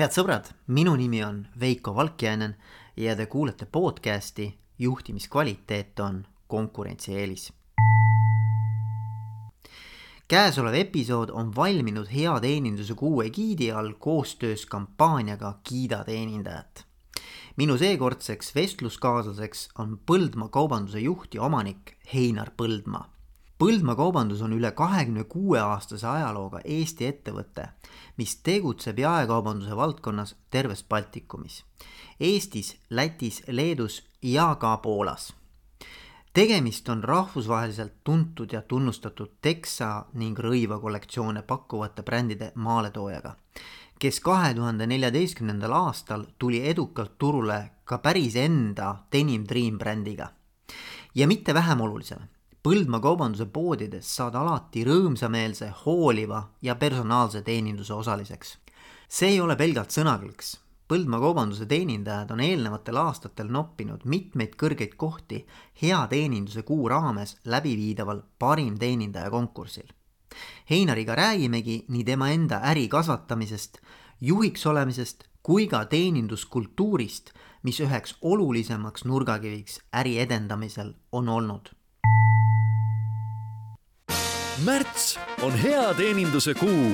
head sõbrad, minu nimi on Veiko Valkjainen ja te kuulete podcasti Juhtimiskvaliteet on konkurentsieelis. käesolev episood on valminud hea teeninduse kuu egiidi all koostöös kampaaniaga Kiida teenindajat. minu seekordseks vestluskaaslaseks on Põldmaa kaubanduse juht ja omanik Heinar Põldmaa Põldmaa Kaubandus on üle kahekümne kuue aastase ajalooga Eesti ettevõte, mis tegutseb jaekaubanduse valdkonnas terves Baltikumis. Eestis, Lätis, Leedus ja ka Poolas. tegemist on rahvusvaheliselt tuntud ja tunnustatud teksa ning rõiva kollektsioone pakkuvate brändide maaletoojaga, kes kahe tuhande neljateistkümnendal aastal tuli edukalt turule ka päris enda Denim Dream brändiga. ja mitte vähem olulisem Põldmaa kaubanduse poodides saad alati rõõmsameelse, hooliva ja personaalse teeninduse osaliseks. see ei ole pelgalt sõnakõlks. Põldmaa kaubanduse teenindajad on eelnevatel aastatel noppinud mitmeid kõrgeid kohti hea teeninduse kuu raames läbiviidaval parim teenindaja konkursil. Heinariga räägimegi nii tema enda äri kasvatamisest, juhiks olemisest kui ka teeninduskultuurist, mis üheks olulisemaks nurgakiviks äri edendamisel on olnud märts on hea teeninduse kuu.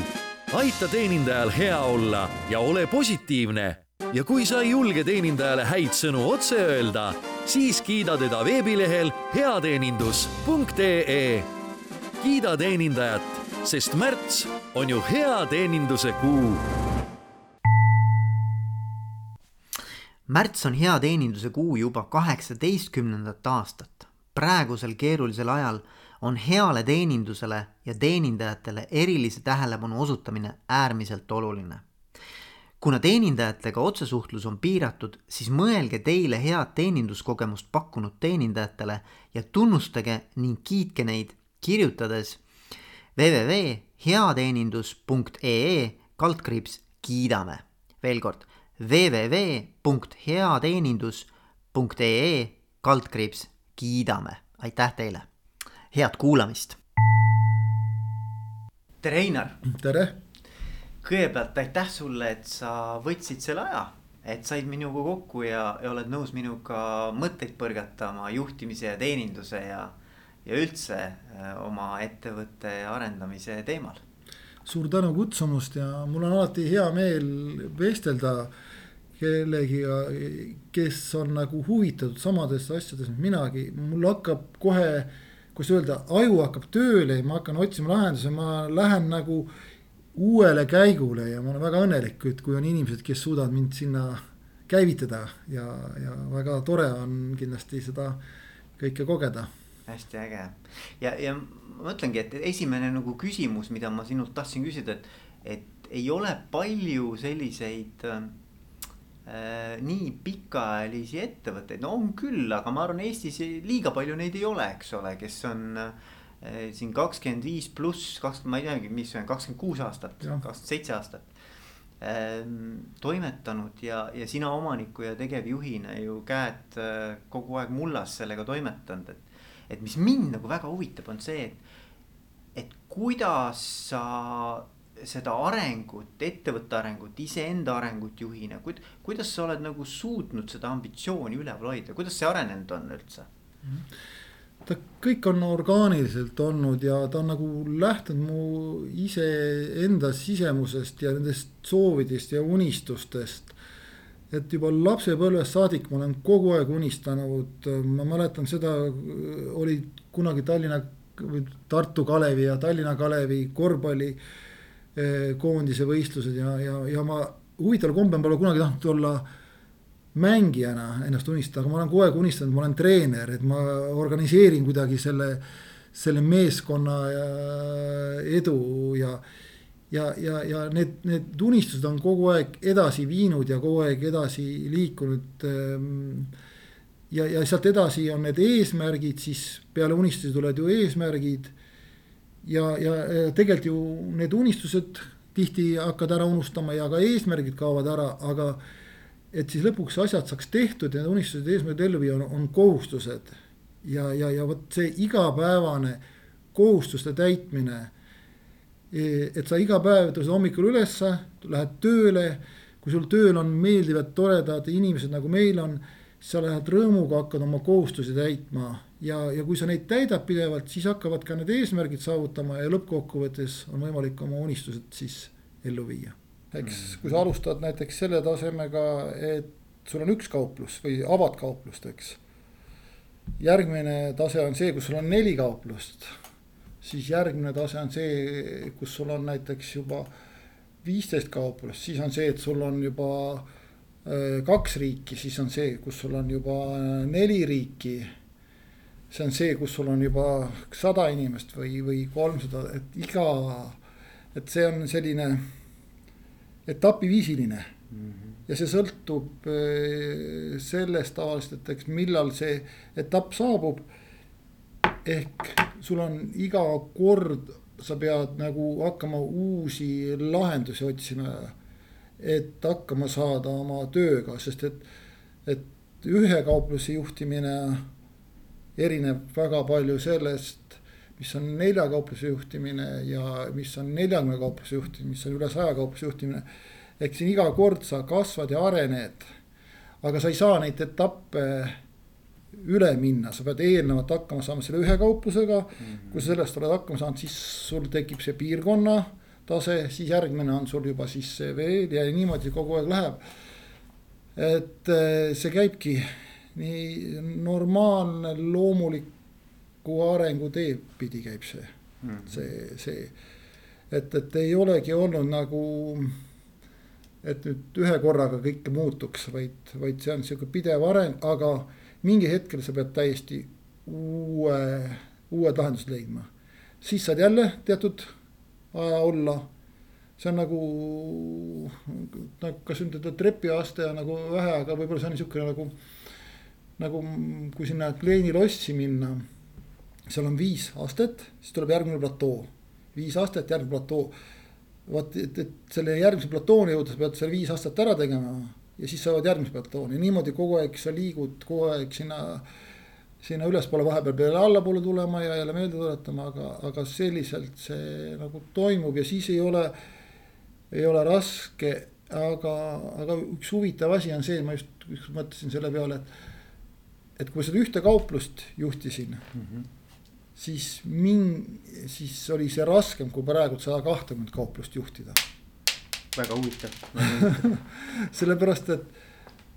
aita teenindajal hea olla ja ole positiivne. ja kui sa ei julge teenindajale häid sõnu otse öelda, siis kiida teda veebilehel heateenindus.ee. kiida teenindajat, sest märts on ju hea teeninduse kuu märts on hea teeninduse kuu juba kaheksateistkümnendat aastat. praegusel keerulisel ajal on heale teenindusele ja teenindajatele erilise tähelepanu osutamine äärmiselt oluline. kuna teenindajatega otsesuhtlus on piiratud, siis mõelge teile head teeninduskogemust pakkunud teenindajatele ja tunnustage ning kiitke neid, kirjutades www.heateenindus.ee kaldkriips kiidame. veel kord www.heateenindus.ee kaldkriips kiidame, aitäh teile head kuulamist. tere, Einar. tere. kõigepealt aitäh sulle, et sa võtsid selle aja, et said minuga kokku ja, ja oled nõus minuga mõtteid põrgatama juhtimise ja teeninduse ja, ja üldse äh, oma ettevõtte arendamise teemal. suur tänu kutsumast ja mul on alati hea meel vestelda kellegiga, kes on nagu huvitatud samadest asjadest minagi, mul hakkab kohe kuidas öelda, aju hakkab tööle ja ma hakkan otsima lahendusi, ma lähen nagu uuele käigule ja ma olen väga õnnelik, et kui on inimesed, kes suudavad mind sinna käivitada ja, ja väga tore on kindlasti seda kõike kogeda. hästi äge ja, ja ma mõtlengi, et esimene nagu küsimus, mida ma sinult tahtsin küsida, et, et ei ole palju selliseid äh, nii pikaajalisi ettevõtteid, no on küll, aga ma arvan, Eestis liiga palju neid ei ole, eks ole, kes on äh, siin kakskümmend viis pluss, kakskümmend, ma ei teagi, mis see on, kakskümmend kuus aastat, kakskümmend seitse aastat ähm,. toimetanud ja, ja sina omaniku ja tegevjuhina ju käed äh, kogu aeg mullas sellega toimetanud, et. et mis mind nagu väga huvitab, on see, et, et kuidas sa seda arengut, ettevõtte arengut, iseenda arengut juhina, kuid kuidas sa oled nagu suutnud seda ambitsiooni üleval hoida, kuidas see arenenud on üldse? ta kõik on orgaaniliselt olnud ja ta on nagu lähtunud mu iseenda sisemusest ja nendest soovidest ja unistustest. et juba lapsepõlvest saadik ma olen kogu aeg unistanud, ma mäletan seda, oli kunagi Tallinna või Tartu Kalevi ja Tallinna Kalevi korvpalli Eh, koondise võistlused ja, ja, ja ma huvitaval kombel pole kunagi tahtnud olla mängijana ennast unistada, aga ma olen kogu aeg unistanud, ma olen treener, et ma organiseerin kuidagi selle, selle meeskonna edu ja. ja, ja, ja need, need unistused on kogu aeg edasi viinud ja kogu aeg edasi liikunud. Ehm, ja, ja sealt edasi on need eesmärgid, siis peale unistusi tulevad ju eesmärgid ja, ja tegelikult ju need unistused tihti hakkad ära unustama ja ka eesmärgid kaovad ära, aga et siis lõpuks asjad saaks tehtud ja unistused eesmärgid ellu viia on, on kohustused. ja, ja, ja vot see igapäevane kohustuste täitmine. E, et sa iga päev tõused hommikul ülesse, lähed tööle, kui sul tööl on meeldivad, toredad inimesed, nagu meil on, sa lähed rõõmuga, hakkad oma kohustusi täitma ja, ja kui sa neid täidad pidevalt, siis hakkavad ka need eesmärgid saavutama ja lõppkokkuvõttes on võimalik oma unistused siis ellu viia. eks, kui sa alustad näiteks selle tasemega, et sul on üks kauplus või avad kauplust, eks. järgmine tase on see, kus sul on neli kauplust. siis järgmine tase on see, kus sul on näiteks juba viisteist kauplust, siis on see, et sul on juba äh, kaks riiki, siis on see, kus sul on juba neli riiki see on see, kus sul on juba sada inimest või, või kolmsada, et iga, et see on selline etapiviisiline mm. -hmm. ja see sõltub eh, sellest tavaliselt, et eks millal see etapp saabub. ehk sul on iga kord, sa pead nagu hakkama uusi lahendusi otsima. Et hakkama saada oma tööga, sest et, et ühe kaupluse juhtimine erineb väga palju sellest, mis on nelja kaupluse juhtimine ja mis on neljakümne kaupluse juhtimine, mis on üle saja kaupluse juhtimine. ehk siin iga kord sa kasvad ja arened. aga sa ei saa neid etappe üle minna, sa pead eelnevalt hakkama saama selle ühe kauplusega mm. -hmm. kui sa sellest oled hakkama saanud, siis sul tekib see piirkonna tase, siis järgmine on sul juba siis veel ja niimoodi kogu aeg läheb. et eh, see käibki nii normaalne loomuliku arengu tee pidi käib see mm, -hmm. see, see. et, et ei olegi olnud nagu, et nüüd ühe korraga kõike muutuks, vaid, vaid see on sihuke pidev areng, aga mingi hetkel sa pead täiesti uue, uued lahendused leidma. siis saad jälle teatud olla. See on nagu, nagu kas ütelda trepiaste on nagu vähe, aga võib-olla see on niisugune nagu nagu kui sinna Kleeni lossi minna, seal on viis astet, siis tuleb järgmine platoo, viis astet, järgmine platoo. vot, et, et selle järgmise platooni jõuda, sa pead selle viis astet ära tegema ja siis sa jõuad järgmise platooni, niimoodi kogu aeg sa liigud kogu aeg sinna sinna ülespoole vahepeal peale allapoole tulema ja jälle meelde tuletama, aga, aga selliselt see nagu toimub ja siis ei ole, ei ole raske. aga, aga üks huvitav asi on see, ma just ükskord mõtlesin selle peale, et et kui seda ühte kauplust juhtisin mm, -hmm. siis min-, siis oli see raskem kui praegu sada kahtekümmet kauplust juhtida. väga huvitav sellepärast, et,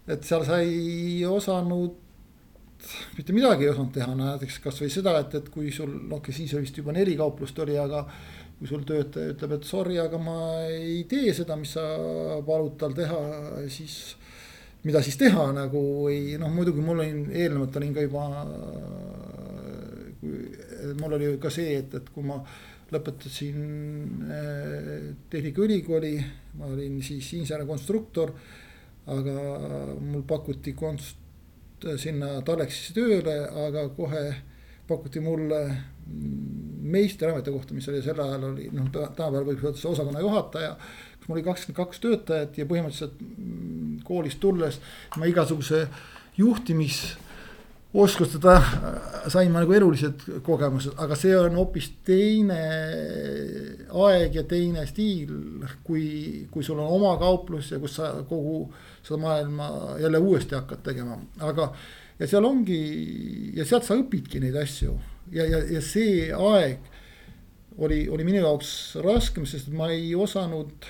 et seal sa ei osanud, mitte midagi ei osanud teha, näiteks kasvõi seda, et, et kui sul, okay,, siis vist juba neli kauplust oli, aga kui sul töötaja ütleb, et sorry, aga ma ei tee seda, mis sa palud tal teha, siis mida siis teha nagu või noh, muidugi mul olin eelnevalt olin ka juba. mul oli ka see, et, et kui ma lõpetasin äh, Tehnikaülikooli, ma olin siis insener-konstruktor. aga mul pakuti konst-, sinna Talexisse tööle, aga kohe pakuti mulle meisterameti kohta, mis oli sel ajal oli noh, tänapäeval võib öelda osakonna juhataja mul oli kakskümmend kaks töötajat ja põhimõtteliselt mm, koolist tulles ma igasuguse juhtimisoskustega sain ma nagu elulised kogemused, aga see on hoopis teine aeg ja teine stiil. kui, kui sul on oma kauplus ja kus sa kogu seda maailma jälle uuesti hakkad tegema, aga. ja seal ongi ja sealt sa õpidki neid asju ja, ja, ja see aeg oli, oli minu jaoks raskem, sest ma ei osanud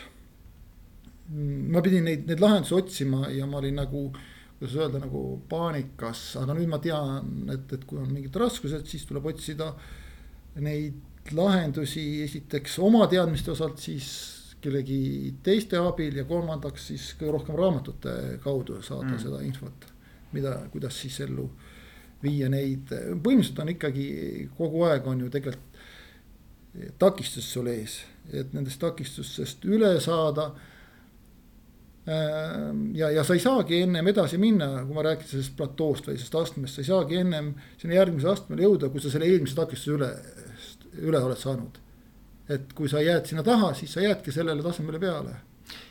ma pidin neid, neid lahendusi otsima ja ma olin nagu, kuidas öelda, nagu paanikas, aga nüüd ma tean, et, et kui on mingid raskused, siis tuleb otsida neid lahendusi esiteks oma teadmiste osalt, siis kellegi teiste abil ja kolmandaks siis kõige rohkem raamatute kaudu saada mm. seda infot. mida, kuidas siis ellu viia neid, põhimõtteliselt on ikkagi kogu aeg on ju tegelikult takistus sul ees, et nendest takistustest üle saada ja, ja sa ei saagi ennem edasi minna, kui ma rääkisin sellest platoost või sellest astmest, sa ei saagi ennem sinna järgmisele astmele jõuda, kui sa selle eelmise takistuse üle, üle oled saanud. et kui sa jääd sinna taha, siis sa jäädki sellele tasemele peale.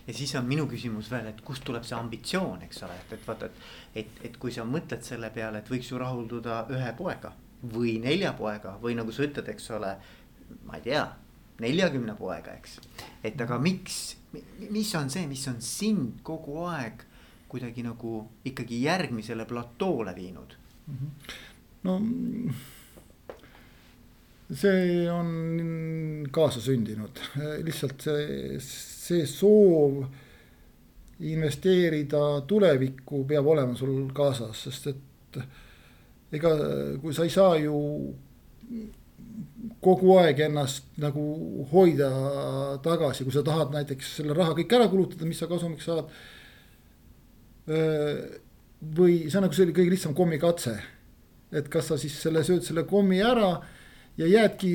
ja siis on minu küsimus veel, et kust tuleb see ambitsioon, eks ole, et, et vaata, et, et, et kui sa mõtled selle peale, et võiks ju rahulduda ühe poega või nelja poega või nagu sa ütled, eks ole, ma ei tea neljakümne poega, eks. et aga miks, mis on see, mis on sind kogu aeg kuidagi nagu ikkagi järgmisele platoole viinud? no see on kaasasündinud, lihtsalt see, see soov investeerida tulevikku peab olema sul kaasas, sest et ega kui sa ei saa ju kogu aeg ennast nagu hoida tagasi, kui sa tahad näiteks selle raha kõik ära kulutada, mis sa kasumiks saad. või see on nagu selline kõige lihtsam kommikatse. et kas sa siis selle sööd selle kommi ära ja jäädki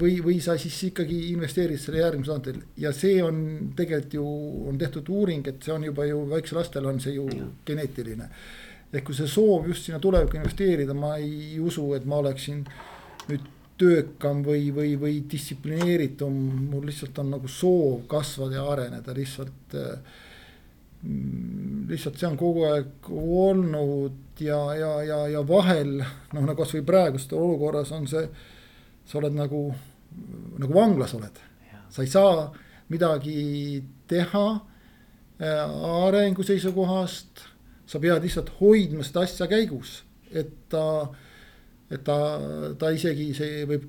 või, või sa siis ikkagi investeerid selle järgmise tasandil ja see on tegelikult ju on tehtud uuring, et see on juba ju väiksel lastel on see ju ja. geneetiline. ehk kui see soov just sinna tulevikku investeerida, ma ei usu, et ma oleksin nüüd töökam või, või, või distsiplineeritum, mul lihtsalt on nagu soov kasvada ja areneda lihtsalt äh, lihtsalt see on kogu aeg olnud ja, ja, ja, ja vahel noh, nagu kasvõi praegustes olukorras on see. sa oled nagu, nagu vanglas oled, sa ei saa midagi teha äh, arengu seisukohast. sa pead lihtsalt hoidma seda asja käigus, et ta, et ta, ta isegi see võib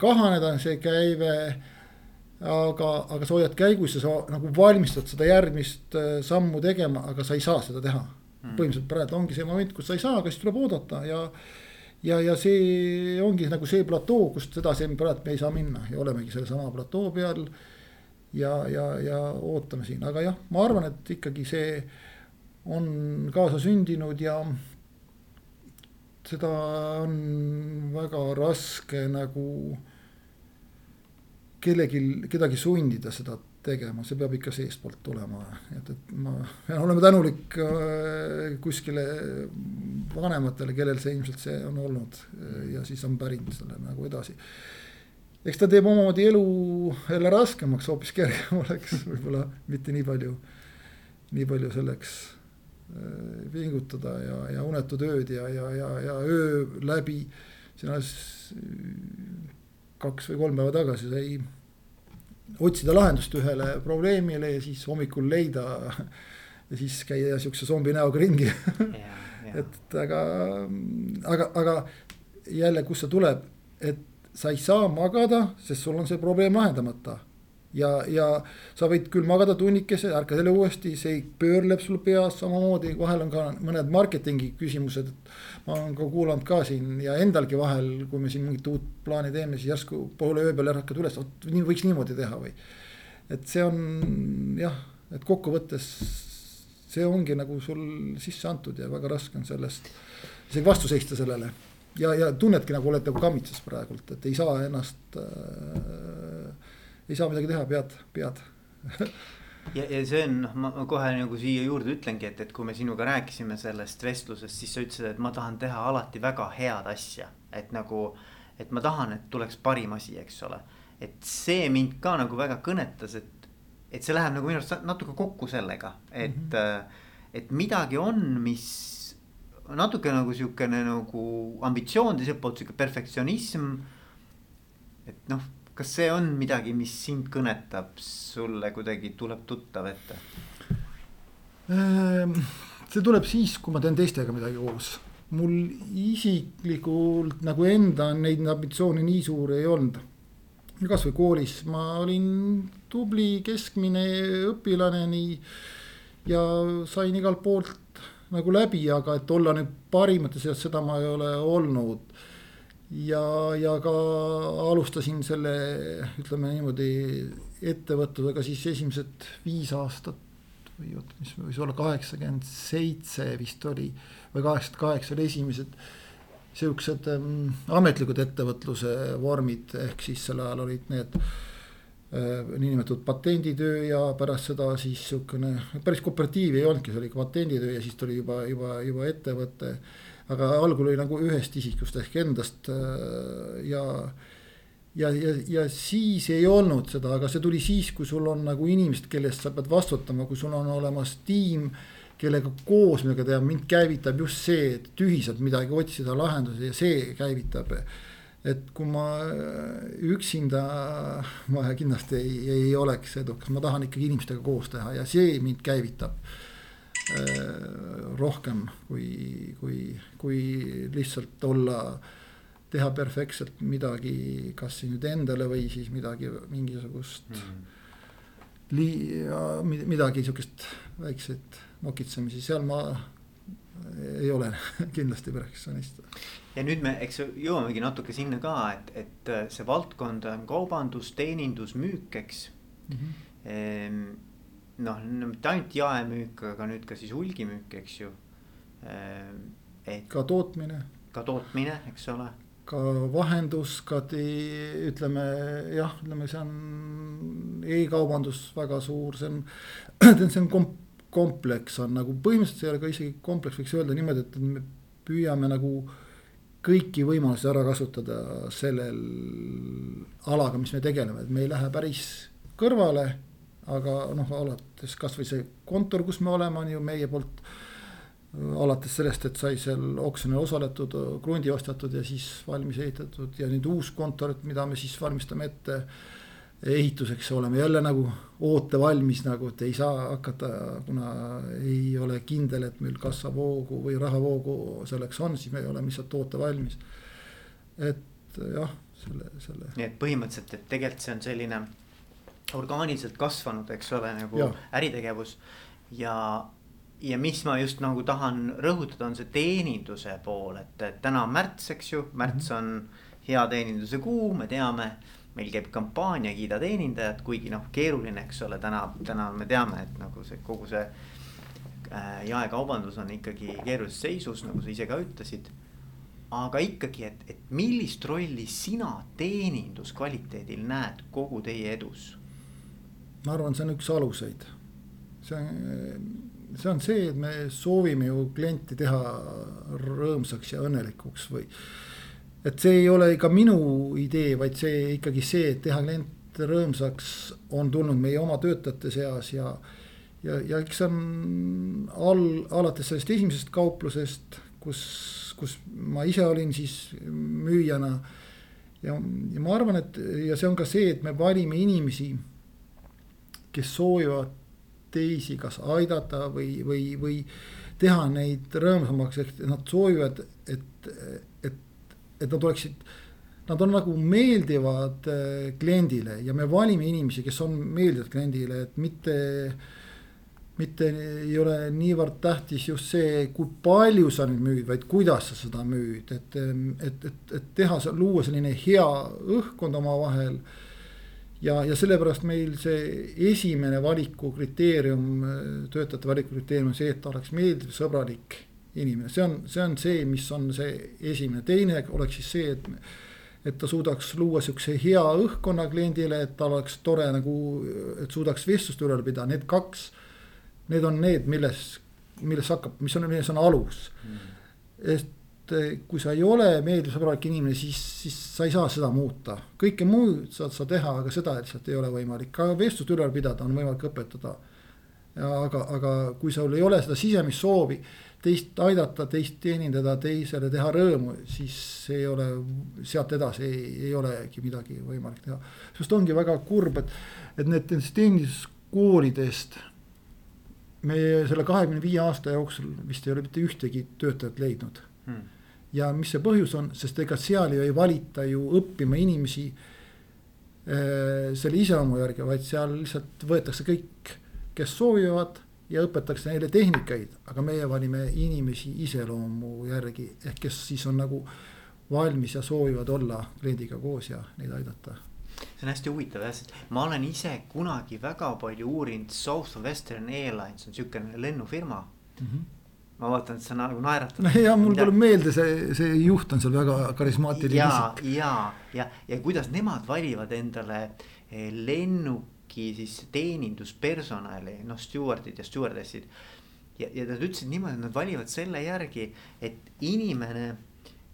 kahaneda, see käive aga, aga sa hoiad käigus ja sa nagu valmistad seda järgmist äh, sammu tegema, aga sa ei saa seda teha mm.. põhimõtteliselt praegu ongi see moment, kus sa ei saa, aga siis tuleb oodata ja. ja, ja see ongi nagu see platoo, kust edasi praegu me ei saa minna ja olemegi sellesama platoo peal. ja, ja, ja ootame siin, aga jah, ma arvan, et ikkagi see on kaasa sündinud ja seda on väga raske nagu kellelgi, kedagi sundida seda tegema, see peab ikka seestpoolt tulema, et, et ma pean olema tänulik äh, kuskile vanematele, kellel see ilmselt see on olnud äh, ja siis on pärinud selle nagu edasi. eks ta teeb omamoodi elu jälle raskemaks, hoopis kergem oleks võib-olla mitte nii palju, nii palju selleks pingutada ja, ja unetud ööd ja, ja, ja, ja öö läbi. siin alles kaks või kolm päeva tagasi sai otsida lahendust ühele probleemile ja siis hommikul leida. ja siis käia siukse zombi näoga ringi et aga, aga, aga jälle, kust see tuleb, et sa ei saa magada, sest sul on see probleem lahendamata ja, ja sa võid küll magada tunnikese, ärkad jälle uuesti, see pöörleb sul peas samamoodi, vahel on ka mõned marketingi küsimused. ma olen ka kuulanud ka siin ja endalgi vahel, kui me siin mingit uut plaani teeme, siis järsku poole öö peal ärkad üles, vot nii võiks niimoodi teha või. et see on jah, et kokkuvõttes see ongi nagu sul sisse antud ja väga raske on sellest isegi vastu seista sellele ja, ja tunnedki nagu oled nagu kammitses praegult, et ei saa ennast äh, ei saa midagi teha, pead, pead ja, ja see on, noh, ma kohe nagu siia juurde ütlengi, et, et kui me sinuga rääkisime sellest vestlusest, siis sa ütlesid, et ma tahan teha alati väga head asja, et nagu. et ma tahan, et tuleks parim asi, eks ole. et see mind ka nagu väga kõnetas, et, et see läheb nagu minu arust natuke kokku sellega, et mm, -hmm. et midagi on, mis natuke nagu sihukene nagu ambitsioon, teiselt poolt sihuke perfektsionism. et noh kas see on midagi, mis sind kõnetab, sulle kuidagi tuleb tuttav ette? Ehm, see tuleb siis, kui ma teen teistega midagi koos. mul isiklikult nagu enda neid ambitsioone nii suuri ei olnud. kasvõi koolis ma olin tubli keskmine õpilane nii ja sain igalt poolt nagu läbi, aga et olla nüüd parimate seas, seda ma ei ole olnud ja, ja ka alustasin selle, ütleme niimoodi, ettevõtlusega siis esimesed viis aastat või oot, mis võis olla kaheksakümmend seitse vist oli või kaheksakümmend kaheksa oli esimesed siuksed ähm, ametlikud ettevõtluse vormid, ehk siis sel ajal olid need äh, niinimetatud patenditöö ja pärast seda siis sihukene, päris kooperatiiv ei olnudki, see oli patenditöö ja siis tuli juba, juba, juba ettevõte aga algul oli nagu ühest isikust ehk endast äh, ja ja, ja, ja siis ei olnud seda, aga see tuli siis, kui sul on nagu inimesed, kellest sa pead vastutama, kui sul on olemas tiim, kellega koos midagi teha, mind käivitab just see, et ühiselt midagi otsida, lahendusi ja see käivitab. et kui ma üksinda, ma kindlasti ei, ei oleks edukas, ma tahan ikkagi inimestega koos teha ja see mind käivitab rohkem kui, kui, kui lihtsalt olla, teha perfektselt midagi, kas siis nüüd endale või siis midagi, mingisugust mm. -hmm. Lii-, midagi sihukest väikseid nokitsemisi, seal ma ei ole kindlasti perfektsionist. ja nüüd me, eks jõuamegi natuke sinna ka, et, et äh, see valdkond on kaubandus, teenindus, müük, eks mm. -hmm. Noh, mitte ainult jaemüük, aga nüüd ka siis hulgimüük, eks ju. Ehm, et. ka tootmine. ka tootmine, eks ole ka vahendus, ka te, ütleme jah, ütleme, see on e-kaubandus väga suur, see on, see on komp-, kompleks on nagu põhimõtteliselt see ei ole ka isegi kompleks, võiks öelda niimoodi, et me püüame nagu kõiki võimalusi ära kasutada sellel alaga, mis me tegeleme, et me ei lähe päris kõrvale. Aga noh, alates kasvõi see kontor, kus me oleme, on ju meie poolt. alates sellest, et sai seal oksjonil osaletud, krundi ostetud ja siis valmis ehitatud ja nüüd uus kontor, mida me siis valmistame ette ehituseks oleme jälle nagu ootevalmis nagu, et ei saa hakata, kuna ei ole kindel, et meil kassavoogu või rahavoogu selleks on, siis me oleme lihtsalt ootevalmis. et jah, selle, selle. nii et põhimõtteliselt, et tegelikult see on selline orgaaniliselt kasvanud, eks ole, nagu ja. äritegevus ja ja mis ma just nagu tahan rõhutada, on see teeninduse pool, et, täna on märts, eks ju, märts mhm. on hea teeninduse kuu, me teame meil käib kampaania Kiida teenindajat, kuigi noh, keeruline, eks ole, täna, täna me teame, et nagu see kogu see äh, jaekaubandus on ikkagi keerulises seisus, nagu sa ise ka ütlesid. aga ikkagi, et, et millist rolli sina teeninduskvaliteedil näed kogu teie edus? Ma arvan, see on üks aluseid. see on, see on see, et me soovime ju klienti teha rõõmsaks ja õnnelikuks või et see ei ole ka minu idee, vaid see ikkagi see, et teha klient rõõmsaks, on tulnud meie oma töötajate seas ja. ja, ja eks see on all, alates sellest esimesest kauplusest, kus, kus ma ise olin siis müüjana. ja, ja ma arvan, et ja see on ka see, et me valime inimesi, kes soovivad teisi kas aidata või, või, või teha neid rõõmsamaks, ehk nad soovivad, et, et et nad oleksid, nad on nagu meeldivad äh, kliendile ja me valime inimesi, kes on meeldivad kliendile, et mitte mitte ei ole niivõrd tähtis just see, kui palju sa nüüd müüd, vaid kuidas sa seda müüd, et, et, et, et teha, luua selline hea õhkkond omavahel. Ja, ja sellepärast meil see esimene valiku kriteerium, töötajate valiku kriteerium on see, et ta oleks meeldiv, sõbralik inimene, see on, see on see, mis on see esimene, teine oleks siis see, et. et ta suudaks luua sihukese hea õhkkonna kliendile, et tal oleks tore nagu, et suudaks vestlust üleval pidada, need kaks. Need on need, milles, milles hakkab, mis on, milles on alus mm.. et kui sa ei ole meeldivsõbralik inimene, siis, siis sa ei saa seda muuta, kõike muud saad sa teha, aga seda lihtsalt ei ole võimalik, ka vestlust üleval pidada on võimalik õpetada. aga, aga kui sul ei ole seda sisemist soovi teist aidata, teist teenindada, teisele teha rõõmu, siis ei ole, sealt edasi ei, ei olegi midagi võimalik teha. sest ongi väga kurb, et, et need teeninduskoolidest. me selle kahekümne viie aasta jooksul vist ei ole mitte ühtegi töötajat leidnud hmm.. Ja mis see põhjus on, sest ega seal ju ei valita ju õppima inimesi äh, selle iseloomu järgi, vaid seal lihtsalt võetakse kõik, kes soovivad ja õpetatakse neile tehnikaid, aga meie valime inimesi iseloomu järgi, ehk kes siis on nagu valmis ja soovivad olla kliendiga koos ja neid aidata. see on hästi huvitav jah, sest ma olen ise kunagi väga palju uurinud, Southwestern Airlines on sihukene lennufirma mm. -hmm ma vaatan, et sa nagu naeratad. ja mul tuleb meelde see, see juht on seal väga karismaatiline isik. ja, ja, ja, ja kuidas nemad valivad endale eh, lennu äkki siis teeninduspersonali, noh, stjuardid ja stjuardessid. ja, ja nad ütlesid niimoodi, et nad valivad selle järgi, et inimene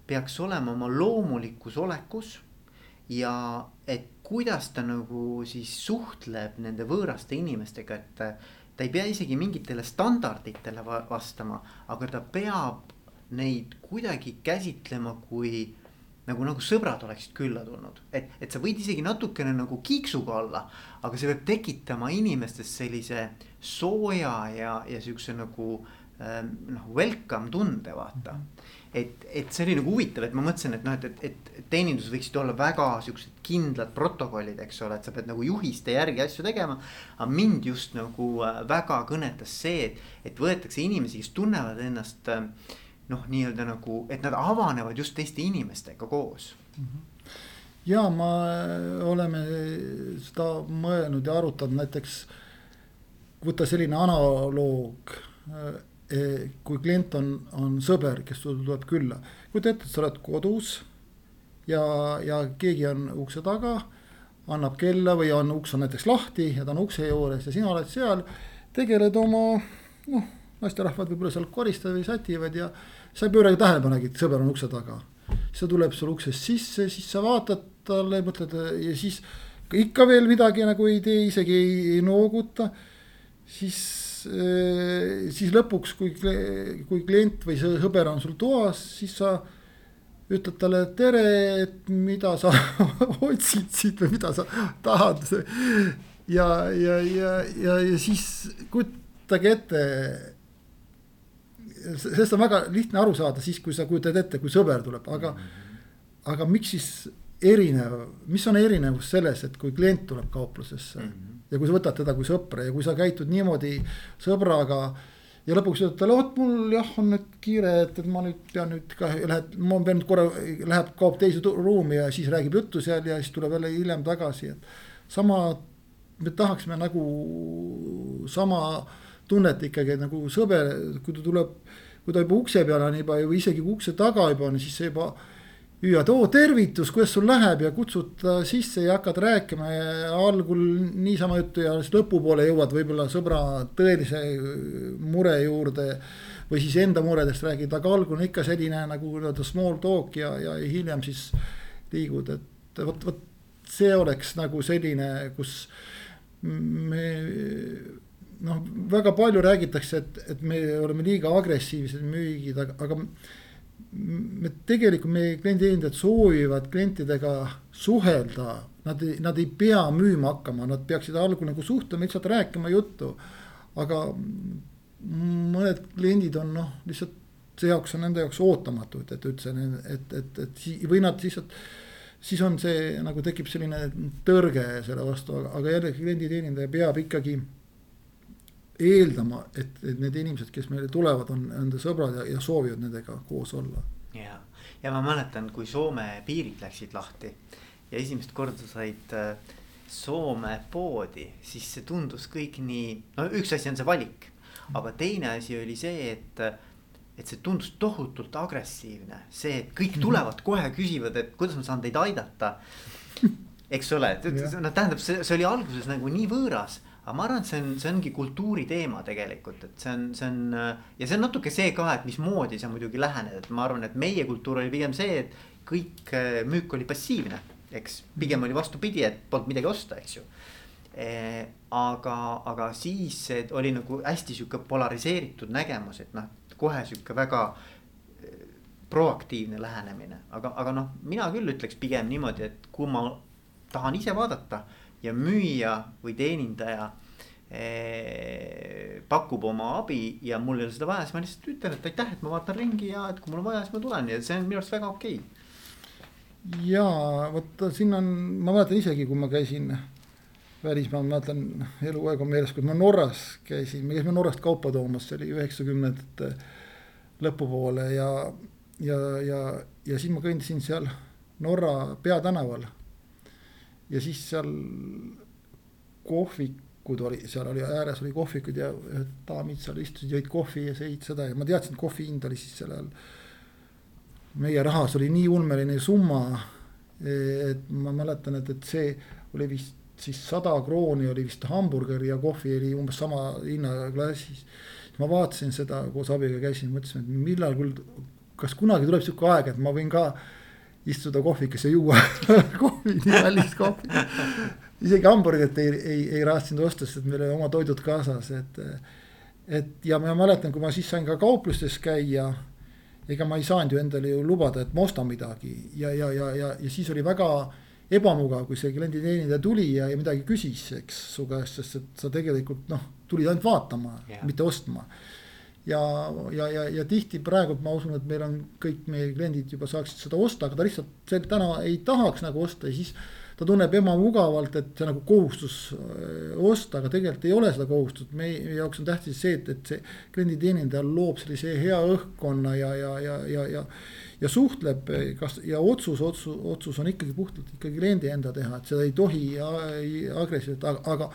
peaks olema oma loomulikus olekus. ja et kuidas ta nagu siis suhtleb nende võõraste inimestega, et ta ei pea isegi mingitele standarditele vastama, aga ta peab neid kuidagi käsitlema kui nagu, nagu sõbrad oleksid külla tulnud. et, et sa võid isegi natukene nagu kiiksuga olla, aga see peab tekitama inimestes sellise sooja ja, ja siukse nagu ähm, noh, welcome tunde vaata mm. -hmm et, et see oli nagu huvitav, et ma mõtlesin, et noh, et, et, et teenindus võiksid olla väga siuksed kindlad protokollid, eks ole, et sa pead nagu juhiste järgi asju tegema. aga mind just nagu äh, väga kõnetas see, et, et võetakse inimesi, kes tunnevad ennast äh, noh, nii-öelda nagu, et nad avanevad just teiste inimestega koos mm. -hmm ja ma, oleme seda mõelnud ja arutanud näiteks, võtta selline analoog äh, kui klient on, on sõber, kes tuleb külla, kujuta ette, et sa oled kodus ja, ja keegi on ukse taga, annab kella või on uks on näiteks lahti ja ta on ukse juures ja sina oled seal, tegeled oma noh, naisterahvad võib-olla seal koristavad või sätivad ja sa ei pööra tähelepanegi, et sõber on ukse taga. siis ta tuleb sul uksest sisse, siis sa vaatad talle, mõtled ja siis ikka veel midagi nagu ei tee, isegi ei, ei nooguta, siis Eh, siis lõpuks, kui, kui klient või see sõber on sul toas, siis sa ütled talle tere, et mida sa otsid siit või mida sa tahad. ja, ja, ja, ja, ja siis kujutage ette. sellest on väga lihtne aru saada siis, kui sa kujutad ette, kui sõber tuleb, aga, aga miks siis erinev, mis on erinevus selles, et kui klient tuleb kauplusesse mm. -hmm ja kui sa võtad teda kui sõpra ja kui sa käitud niimoodi sõbraga. ja lõpuks ütled talle, vot mul jah, on nüüd kiire, et, et ma nüüd pean nüüd ka, lähed, ma pean nüüd korra, läheb, kaob teise ruumi ja siis räägib juttu seal ja siis tuleb jälle hiljem tagasi, et. sama, me tahaksime nagu sama tunnet ikkagi nagu sõber, kui ta tuleb, kui ta juba ukse peal on juba või isegi kui ukse taga juba on, siis see juba hüüad, oo tervitus, kuidas sul läheb ja kutsud ta sisse ja hakkad rääkima ja algul niisama juttu ja siis lõpupoole jõuad võib-olla sõbra tõelise mure juurde. või siis enda muredest räägid, aga algul on ikka selline nagu nii-öelda small talk ja, ja hiljem siis liigud, et vot, vot see oleks nagu selline, kus me noh, väga palju räägitakse, et, et me oleme liiga agressiivsed müügid, aga, aga me tegelikult meie klienditeenindajad soovivad klientidega suhelda. Nad ei, nad ei pea müüma hakkama, nad peaksid algul nagu suhtlema, lihtsalt rääkima juttu. aga mõned kliendid on noh, lihtsalt see jaoks on nende jaoks ootamatud, et üldse, et, et, et või nad lihtsalt. siis on see nagu tekib selline tõrge selle vastu, aga jällegi klienditeenindaja peab ikkagi eeldama, et, et need inimesed, kes meile tulevad, on enda sõbrad ja, ja soovivad nendega koos olla. ja, ja ma mäletan, kui Soome piirid läksid lahti ja esimest korda said äh, Soome poodi, siis see tundus kõik nii, no üks asi on see valik, aga teine asi oli see, et et see tundus tohutult agressiivne, see, et kõik mhm. tulevad kohe küsivad, et kuidas ma saan teid aidata. eks ole, et noh, tähendab, see, see oli alguses nagu nii võõras aga ma arvan, et see on, see ongi kultuuri teema tegelikult, et see on, see on ja see on natuke see ka, et mismoodi sa muidugi lähened, et ma arvan, et meie kultuur oli pigem see, et kõik äh, müük oli passiivne, eks. pigem oli vastupidi, et polnud midagi osta, eks ju e,. aga, aga siis oli nagu hästi sihuke polariseeritud nägemus, et noh, kohe sihuke väga äh, proaktiivne lähenemine, aga, aga noh, mina küll ütleks pigem niimoodi, et kui ma tahan ise vaadata ja müüja või teenindaja eh, pakub oma abi ja mul ei ole seda vaja, siis ma lihtsalt ütlen, et aitäh, et ma vaatan ringi ja et kui mul on vaja, siis ma tulen. Ja see on minu arust väga okei. Okay.. ja vot siin on, ma mäletan isegi, kui ma käisin välismaal, ma mäletan eluaeg on meeles, kui ma Norras käisin, me käisime Norrast kaupa toomas, see oli üheksakümnendate lõpupoole ja, ja, ja, ja siis ma kõndisin seal Norra peatänaval ja siis seal kohvikud oli, seal oli ääres oli kohvikud ja ühed daamid seal istusid, jõid kohvi ja sõid seda ja ma teadsin, et kohvi hind oli siis sel ajal. meie rahas oli nii ulmeline summa. et ma mäletan, et, et see oli vist siis sada krooni oli vist hamburger ja kohvi oli umbes sama hinnaklassis. ma vaatasin seda koos abiga käisin, mõtlesin, et millal küll, kas kunagi tuleb sihuke aeg, et ma võin ka istuda kohvikesse, juua kohvi, nii kallist kohvi. isegi hamburgerit ei, ei, ei raatsinud osta, sest meil oli oma toidud kaasas, et. et ja ma mäletan, kui ma siis sain ka kauplustes käia ega ma ei saanud ju endale ju lubada, et ma ostan midagi ja, ja, ja, ja, ja siis oli väga ebamugav, kui see klienditeenindaja tuli ja, ja midagi küsis, eks su käest, sest et sa tegelikult noh, tulid ainult vaatama yeah., mitte ostma. Ja, ja, ja, ja tihti praegu ma usun, et meil on kõik meie kliendid juba saaksid seda osta, aga ta lihtsalt see täna ei tahaks nagu osta ja siis ta tunneb ebamugavalt, et see nagu kohustus äh, osta, aga tegelikult ei ole seda kohustust, meie jaoks on tähtis see, et, et see klienditeenindaja loob sellise hea õhkkonna ja, ja, ja, ja, ja ja suhtleb, kas ja otsus, otsus, otsus on ikkagi puhtalt ikkagi kliendi enda teha, et seda ei tohi agressiivselt, aga, aga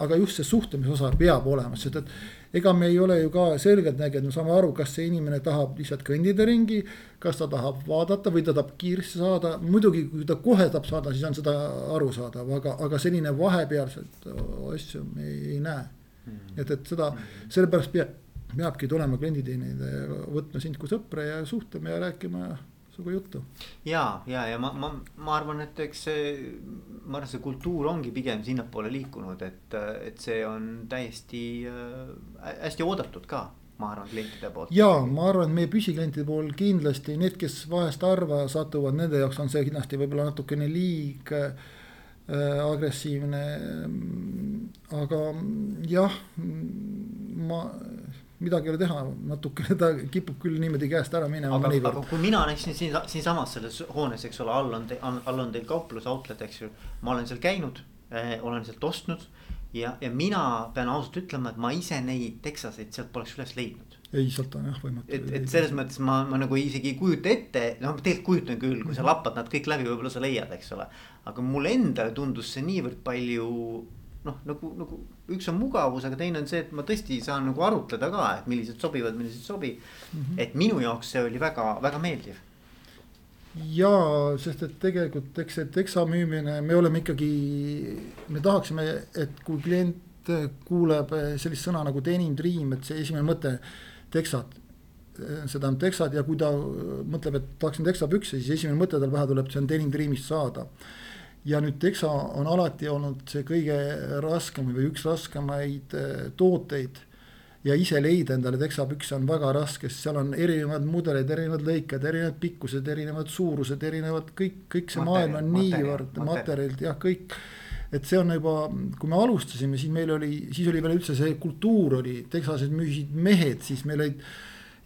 aga just see suhtlemise osa peab olema, sest et ega me ei ole ju ka selgeltnägijad, me saame aru, kas see inimene tahab lihtsalt kõndida ringi. kas ta tahab vaadata või ta tahab kiiresti saada, muidugi kui ta kohe tahab saada, siis on seda arusaadav, aga, aga selline vahepealseid asju me ei, ei näe. Mm. et, et seda, sellepärast peab peabki tulema klienditeenindaja, võtma sind kui sõpra ja suhtlema ja rääkima sinuga juttu. ja, ja, ja ma, ma, ma arvan, et eks see, ma arvan, see kultuur ongi pigem sinnapoole liikunud, et, et see on täiesti äh, hästi oodatud ka ma arvan, klientide poolt. ja ma arvan, et meie püsiklientide puhul kindlasti need, kes vahest harva satuvad, nende jaoks on see kindlasti võib-olla natukene liig äh, agressiivne. aga jah, ma midagi ei ole teha, natukene ta kipub küll niimoodi käest ära minema. aga, aga kui mina näiteks siin, siinsamas selles hoones, eks ole, all on, all on teil kauplus, outlet, eks ju. ma olen seal käinud eh,, olen sealt ostnud ja, ja mina pean ausalt ütlema, et ma ise neid teksaseid sealt poleks üles leidnud. ei, sealt on jah võimatu. et, et selles mõttes ma, ma nagu isegi ei kujuta ette, noh tegelikult kujutan küll, kui sa mhm. lappad nad kõik läbi, võib-olla sa leiad, eks ole. aga mulle endale tundus see niivõrd palju noh, nagu, nagu üks on mugavus, aga teine on see, et ma tõesti saan nagu arutleda ka, et millised sobivad, millised ei sobi mm. -hmm. et minu jaoks see oli väga, väga meeldiv. ja, sest et tegelikult eks see teksa müümine, me oleme ikkagi, me tahaksime, et kui klient kuuleb sellist sõna nagu denim dream, et see esimene mõte, teksad see tähendab teksad ja kui ta mõtleb, et tahaksin teksapükse, siis esimene mõte tal pähe tuleb, see on denim dream'ist saada ja nüüd Texa on alati olnud see kõige raskem või üks raskemaid äh, tooteid. ja ise leida endale teksapükse on väga raske, sest seal on erinevad mudeleid, erinevad lõiked, erinevad pikkused, erinevad suurused, erinevad kõik, kõik see maailm on niivõrd materjalid jah, kõik. et see on juba, kui me alustasime, siis meil oli, siis oli veel üldse see kultuur oli, Texases müüsid mehed, siis meil olid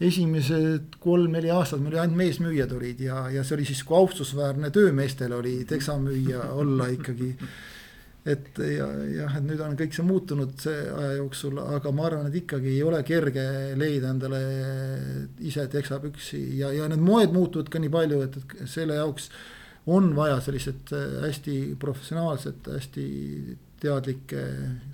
esimesed kolm-neli aastat meil ainult meesmüüjad olid ja, ja see oli siis, kui austusväärne töömeestel oli teksamüüja olla ikkagi. et ja jah, et nüüd on kõik see muutunud see aja jooksul, aga ma arvan, et ikkagi ei ole kerge leida endale ise teksapüksi ja, ja need moed muutuvad ka nii palju, et, et selle jaoks on vaja sellised hästi professionaalsed, hästi teadlikke,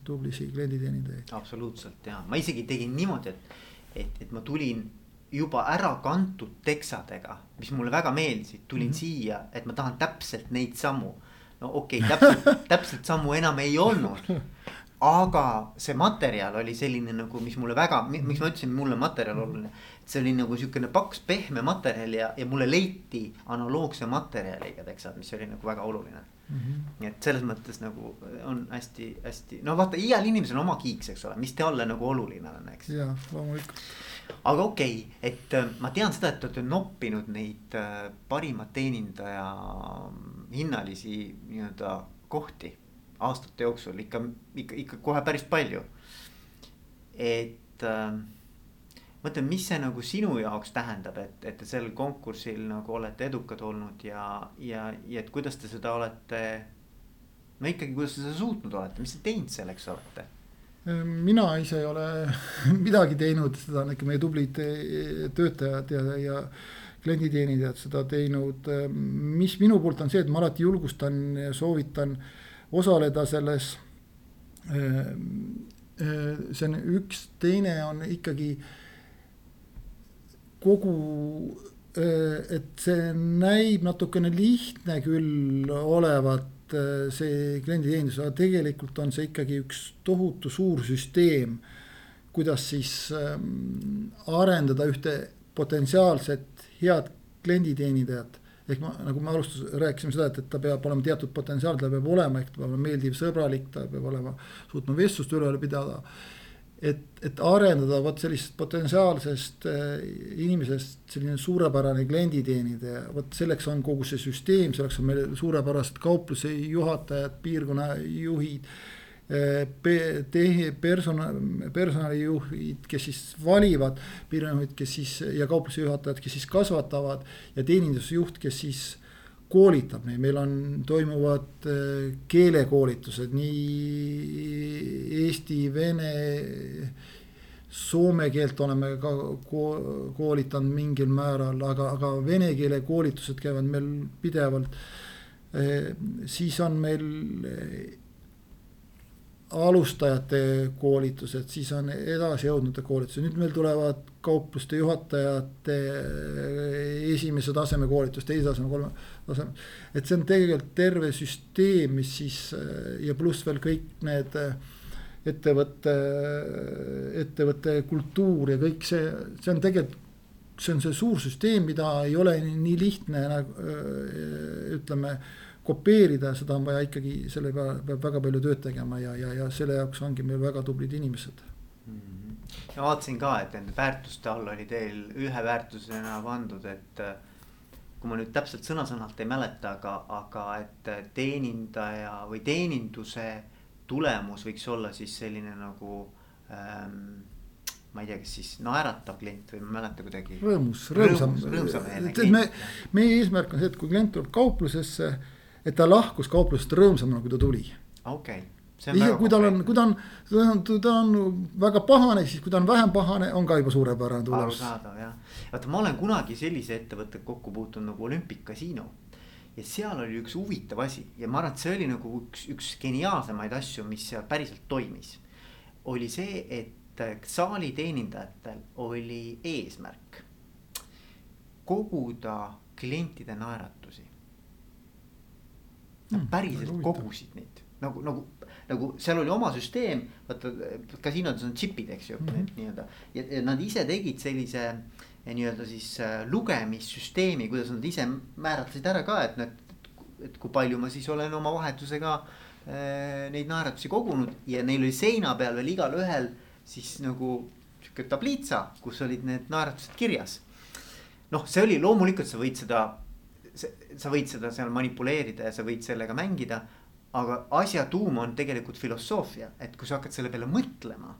tublisid klienditeenindajaid. absoluutselt ja ma isegi tegin niimoodi, et et, et ma tulin juba ära kantud teksadega, mis mulle väga meeldisid, tulin mm -hmm. siia, et ma tahan täpselt neid samu. no okei okay,, täpselt, täpselt samu enam ei olnud. aga see materjal oli selline nagu, mis mulle väga, miks ma ütlesin, mulle materjal oluline. See oli nagu sihukene paks pehme materjal ja, ja mulle leiti analoogse materjaliga teksad, mis oli nagu väga oluline mm. -hmm. et selles mõttes nagu on hästi-hästi, no vaata, igal inimesel on oma kiiks, eks ole, mis talle nagu oluline on, eks. jah, loomulikult aga okei okay,, et äh, ma tean seda, et te olete noppinud neid äh, parima teenindaja mm, hinnalisi nii-öelda kohti aastate jooksul ikka, ikka, ikka kohe päris palju. et äh, mõtlen, mis see nagu sinu jaoks tähendab, et, et te sel konkursil nagu olete edukad olnud ja, ja, ja et kuidas te seda olete. no ikkagi, kuidas te seda suutnud olete, mis te teinud selleks olete mina ise ei ole midagi teinud, seda on ikka meie tublid eh, töötajad ja, ja klienditeenindajad seda teinud. mis minu poolt on see, et ma alati julgustan ja soovitan osaleda selles. Eh, eh, see on üks, teine on ikkagi kogu, et see näib natukene lihtne küll olevat Äh, see klienditeenindus, aga tegelikult on see ikkagi üks tohutu suur süsteem. kuidas siis ähm, arendada ühte potentsiaalset head klienditeenindajat. ehk ma, nagu me alustus, rääkisime seda, et, et ta peab olema teatud potentsiaal, ta peab olema, ehk ta peab olema meeldiv, sõbralik, ta peab olema, suutma vestlust üleval pidada et, et arendada vot sellisest potentsiaalsest äh, inimesest selline suurepärane klienditeenindaja, vot selleks on kogu see süsteem, selleks on meil suurepärased kaupluse juhatajad, piirkonnajuhid persona, personalijuhid, kes siis valivad piirkonnajuhid, kes siis ja kaupluse juhatajad, kes siis kasvatavad ja teenindusjuht, kes siis koolitab neid, meil on, toimuvad äh, keelekoolitused nii eesti, vene, soome keelt oleme ka koolitanud mingil määral, aga, aga vene keele koolitused käivad meil pidevalt. Äh, siis on meil alustajate koolitused, siis on edasijõudnute koolitused, nüüd meil tulevad kaupluste juhatajate esimese taseme koolitus, teise taseme, kolme taseme. et see on tegelikult terve süsteem, mis siis ja pluss veel kõik need ettevõtte, ettevõtte kultuur ja kõik see, see on tegelikult see on see suur süsteem, mida ei ole nii lihtne nagu ütleme kopeerida, seda on vaja ikkagi, selle peale peab väga palju tööd tegema ja, ja, ja selle jaoks ongi meil väga tublid inimesed mm. -hmm. ja vaatasin ka, et nende väärtuste all oli teil ühe väärtusena pandud, et kui ma nüüd täpselt sõna-sõnalt ei mäleta, aga, aga et teenindaja või teeninduse tulemus võiks olla siis selline nagu ähm, ma ei tea, kas siis naeratav klient või ma ei mäleta kuidagi. rõõmus, rõõmsam, rõõmsam, me, meie eesmärk on see, et kui klient tuleb kauplusesse et ta lahkus kauplusest rõõmsamana, kui ta tuli. okei okay isegi kui tal on, kui ta on, ta on, ta on väga pahane, siis kui ta on vähem pahane, on ka juba suurepärane tulemus. arusaadav jah, vaata ma olen kunagi sellise ettevõttega kokku puutunud nagu Olympic Casino. ja seal oli üks huvitav asi ja ma arvan, et see oli nagu üks, üks geniaalsemaid asju, mis seal päriselt toimis. oli see, et saali teenindajatel oli eesmärk koguda klientide naeratusi Nad hmm, päriselt kogusid neid nagu, nagu, nagu seal oli oma süsteem, vaata kasiinodes on džipid, eks ju mm, -hmm. nii-öelda. ja, ja nad ise tegid sellise eh, nii-öelda siis äh, lugemissüsteemi, kuidas nad ise määratlesid ära ka, et need, et kui palju ma siis olen oma vahetusega äh, neid naeratusi kogunud ja neil oli seina peal veel igalühel siis nagu sihuke tabliitsa, kus olid need naeratused kirjas. noh, see oli loomulikult, sa võid seda sa võid seda seal manipuleerida ja sa võid sellega mängida. Aga asja tuum on tegelikult filosoofia, et kui sa hakkad selle peale mõtlema.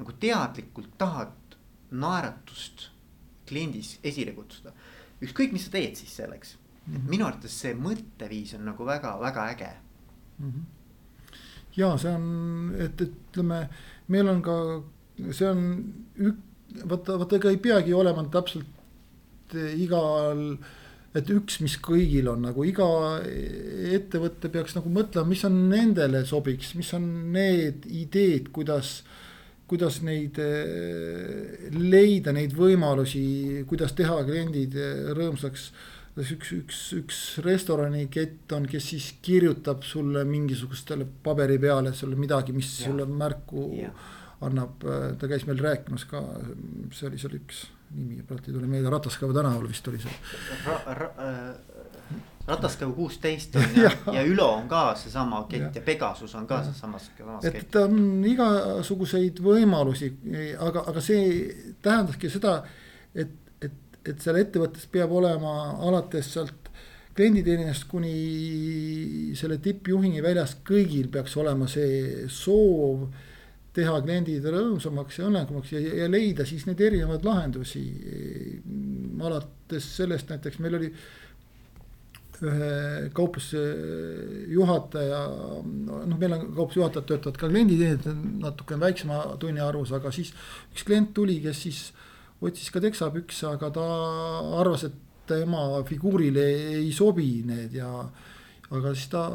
nagu teadlikult tahad naeratust kliendis esile kutsuda. ükskõik, mis sa teed siis selleks mm. -hmm. minu arvates see mõtteviis on nagu väga-väga äge mm. -hmm. ja see on, et ütleme, meil on ka, see on ük-, vaata, vaata ega ei peagi olema täpselt igal et üks, mis kõigil on nagu iga ettevõte peaks nagu mõtlema, mis on nendele sobiks, mis on need ideed, kuidas. kuidas neid eh, leida, neid võimalusi, kuidas teha kliendid eh, rõõmsaks. üks, üks, üks restoranikett on, kes siis kirjutab sulle mingisugustele paberi peale sulle midagi, mis ja. sulle märku ja. annab, ta käis meil rääkimas ka, see oli seal üks nimi praegu ei tule meelde, Rataskaeva tänaval vist oli see ra. Ra, äh, Rataskaev kuusteist on ja, ja, ja Ülo on ka seesama kett ja, Pegasus on ka seesamas, samas kett. et on igasuguseid võimalusi, aga, aga see tähendaski seda, et, et, et seal ettevõttes peab olema alates sealt klienditeenindajast kuni selle tippjuhini väljas, kõigil peaks olema see soov teha kliendid rõõmsamaks ja õnnelikumaks ja, ja leida siis neid erinevaid lahendusi. alates sellest näiteks meil oli ühe kaupluse juhataja, noh, meil on kaupluse juhatajad töötavad ka klienditeenindajad natuke väiksema tunniarvus, aga siis üks klient tuli, kes siis otsis ka teksapükse, aga ta arvas, et tema figuurile ei sobi need ja aga siis ta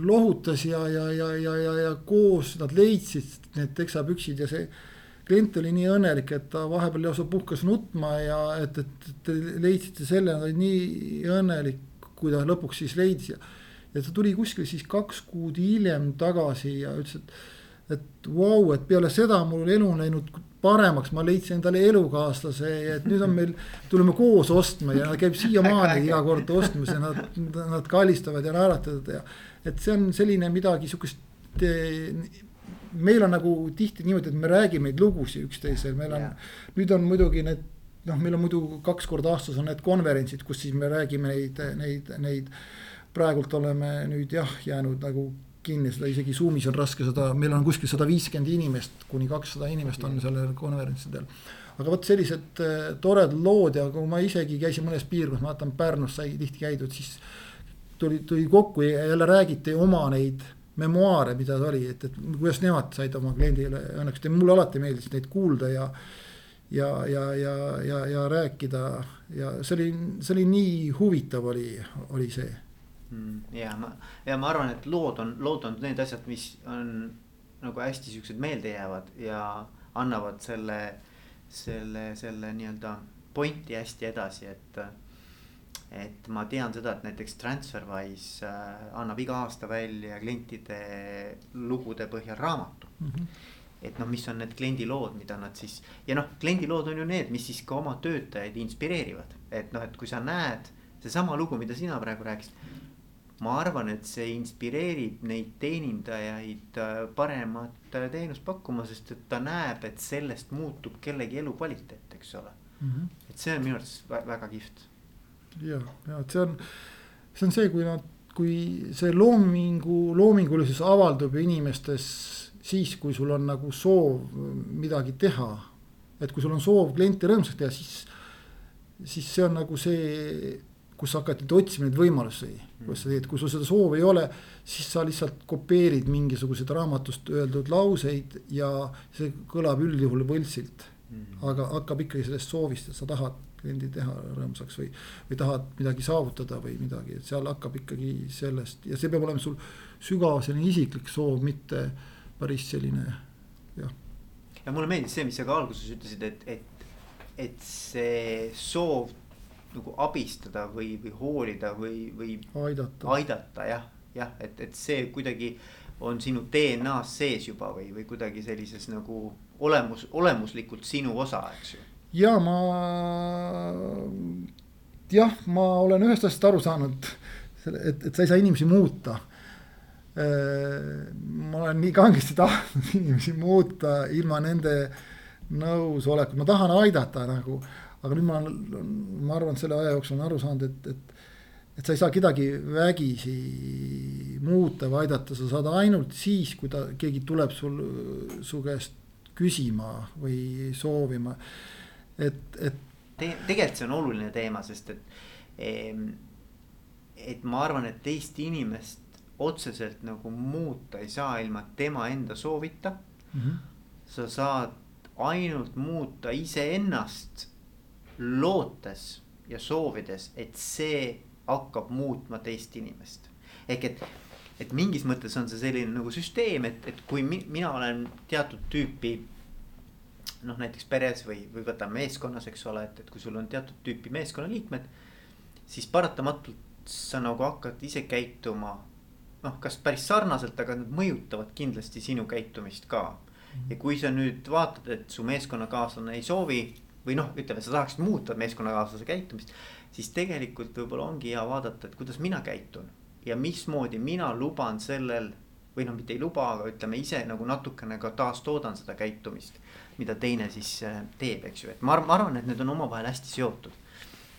lohutas ja, ja, ja, ja, ja, ja koos nad leidsid need teksapüksid ja see klient oli nii õnnelik, et ta vahepeal lausa puhkas nutma ja et, et te leidsite selle, ta oli nii õnnelik, kui ta lõpuks siis leidis ja. ja ta tuli kuskil siis kaks kuud hiljem tagasi ja ütles, et, et vau wow,, et peale seda mul elu on läinud paremaks, ma leidsin endale elukaaslase et nüüd on meil, tuleme koos ostma ja käib siiamaani iga kord ostmas ja nad, nad kallistavad ja naeratavad ja. et see on selline midagi sihukest meil on nagu tihti niimoodi, et me räägime neid lugusid üksteisel, meil on, nüüd on muidugi need noh, meil on muidu kaks korda aastas on need konverentsid, kus siis me räägime neid, neid, neid. praegult oleme nüüd jah, jäänud nagu kinni, seda isegi Zoom'is on raske seda, meil on kuskil sada viiskümmend inimest, kuni kakssada inimest on sellel konverentsidel. aga vot sellised äh, toredad lood ja kui ma isegi käisin mõnes piirkonnas, ma vaatan Pärnus sai tihti käidud, siis tuli, tuli kokku ja jälle räägiti oma neid memuaare, mida ta oli, et, et kuidas nemad said oma kliendile õnneks, mulle alati meeldis neid kuulda ja ja, ja, ja, ja, ja rääkida ja see oli, see oli nii huvitav oli, oli see. Ja ma, ja ma arvan, et lood on, lood on need asjad, mis on nagu hästi siuksed meeldejäävad ja annavad selle, selle, selle nii-öelda pointi hästi edasi, et et ma tean seda, et näiteks Transferwise äh, annab iga aasta välja klientide lugude põhjal raamatu mm. -hmm. et noh, mis on need kliendi lood, mida nad siis ja noh, kliendi lood on ju need, mis siis ka oma töötajaid inspireerivad, et noh, et kui sa näed seesama lugu, mida sina praegu rääkisid. Ma arvan, et see inspireerib neid teenindajaid äh, paremat äh, teenust pakkuma, sest et ta näeb, et sellest muutub kellegi elukvaliteet, eks ole mm. -hmm. et see on minu arvates väga kihvt ja, ja et see on, see on see, kui nad, kui see loomingu, loomingulisus avaldub inimestes siis, kui sul on nagu soov midagi teha. et kui sul on soov kliente rõõmsaks teha, siis, siis see on nagu see, kus hakkad otsima neid võimalusi. kuidas sa teed, kui sul seda soovi ei ole, siis sa lihtsalt kopeerid mingisuguseid raamatust öeldud lauseid ja see kõlab üldjuhul võltsilt. Mm. aga hakkab ikkagi sellest soovist, et sa tahad kliendi teha rõõmsaks või, või tahad midagi saavutada või midagi, et seal hakkab ikkagi sellest ja see peab olema sul sügav selline isiklik soov, mitte päris selline jah. ja mulle meeldis see, mis sa ka alguses ütlesid, et, et, et see soov nagu abistada või, või hoolida või, või aidata, aidata jah, jah, et, et see kuidagi on sinu DNA-s sees juba või, või kuidagi sellises nagu olemus, olemuslikult sinu osa, eks ju? Ja ma, jah, ma olen ühest asjast aru saanud, et, et sa ei saa inimesi muuta. ma olen nii kangesti tahtnud inimesi muuta ilma nende nõusolekut, ma tahan aidata nagu, aga nüüd ma olen, ma arvan, selle aja jooksul olen aru saanud, et, et et sa ei saa kedagi vägisi muuta või aidata, sa saad ainult siis, kui ta, keegi tuleb sul, su käest küsima või soovima et, et Te,. tegelikult see on oluline teema, sest et, et ma arvan, et teist inimest otseselt nagu muuta ei saa ilma tema enda soovita mm. -hmm. sa saad ainult muuta iseennast lootes ja soovides, et see hakkab muutma teist inimest. ehk et, et mingis mõttes on see selline nagu süsteem, et, et kui mi, mina olen teatud tüüpi noh, näiteks peres või, või võtame meeskonnas, eks ole, et, et kui sul on teatud tüüpi meeskonnaliikmed. siis paratamatult sa nagu hakkad ise käituma noh, kas päris sarnaselt, aga nad mõjutavad kindlasti sinu käitumist ka. Mhm. ja kui sa nüüd vaatad, et su meeskonnakaaslane ei soovi või noh, ütleme, sa tahaksid muuta meeskonnakaaslase käitumist. siis tegelikult võib-olla ongi hea vaadata, et kuidas mina käitun ja mismoodi mina luban sellel või noh, mitte ei luba, aga ütleme ise nagu natukene ka taastoodan seda käitumist mida teine siis äh, teeb, eks ju, et ma, ma arvan, et need on omavahel hästi seotud.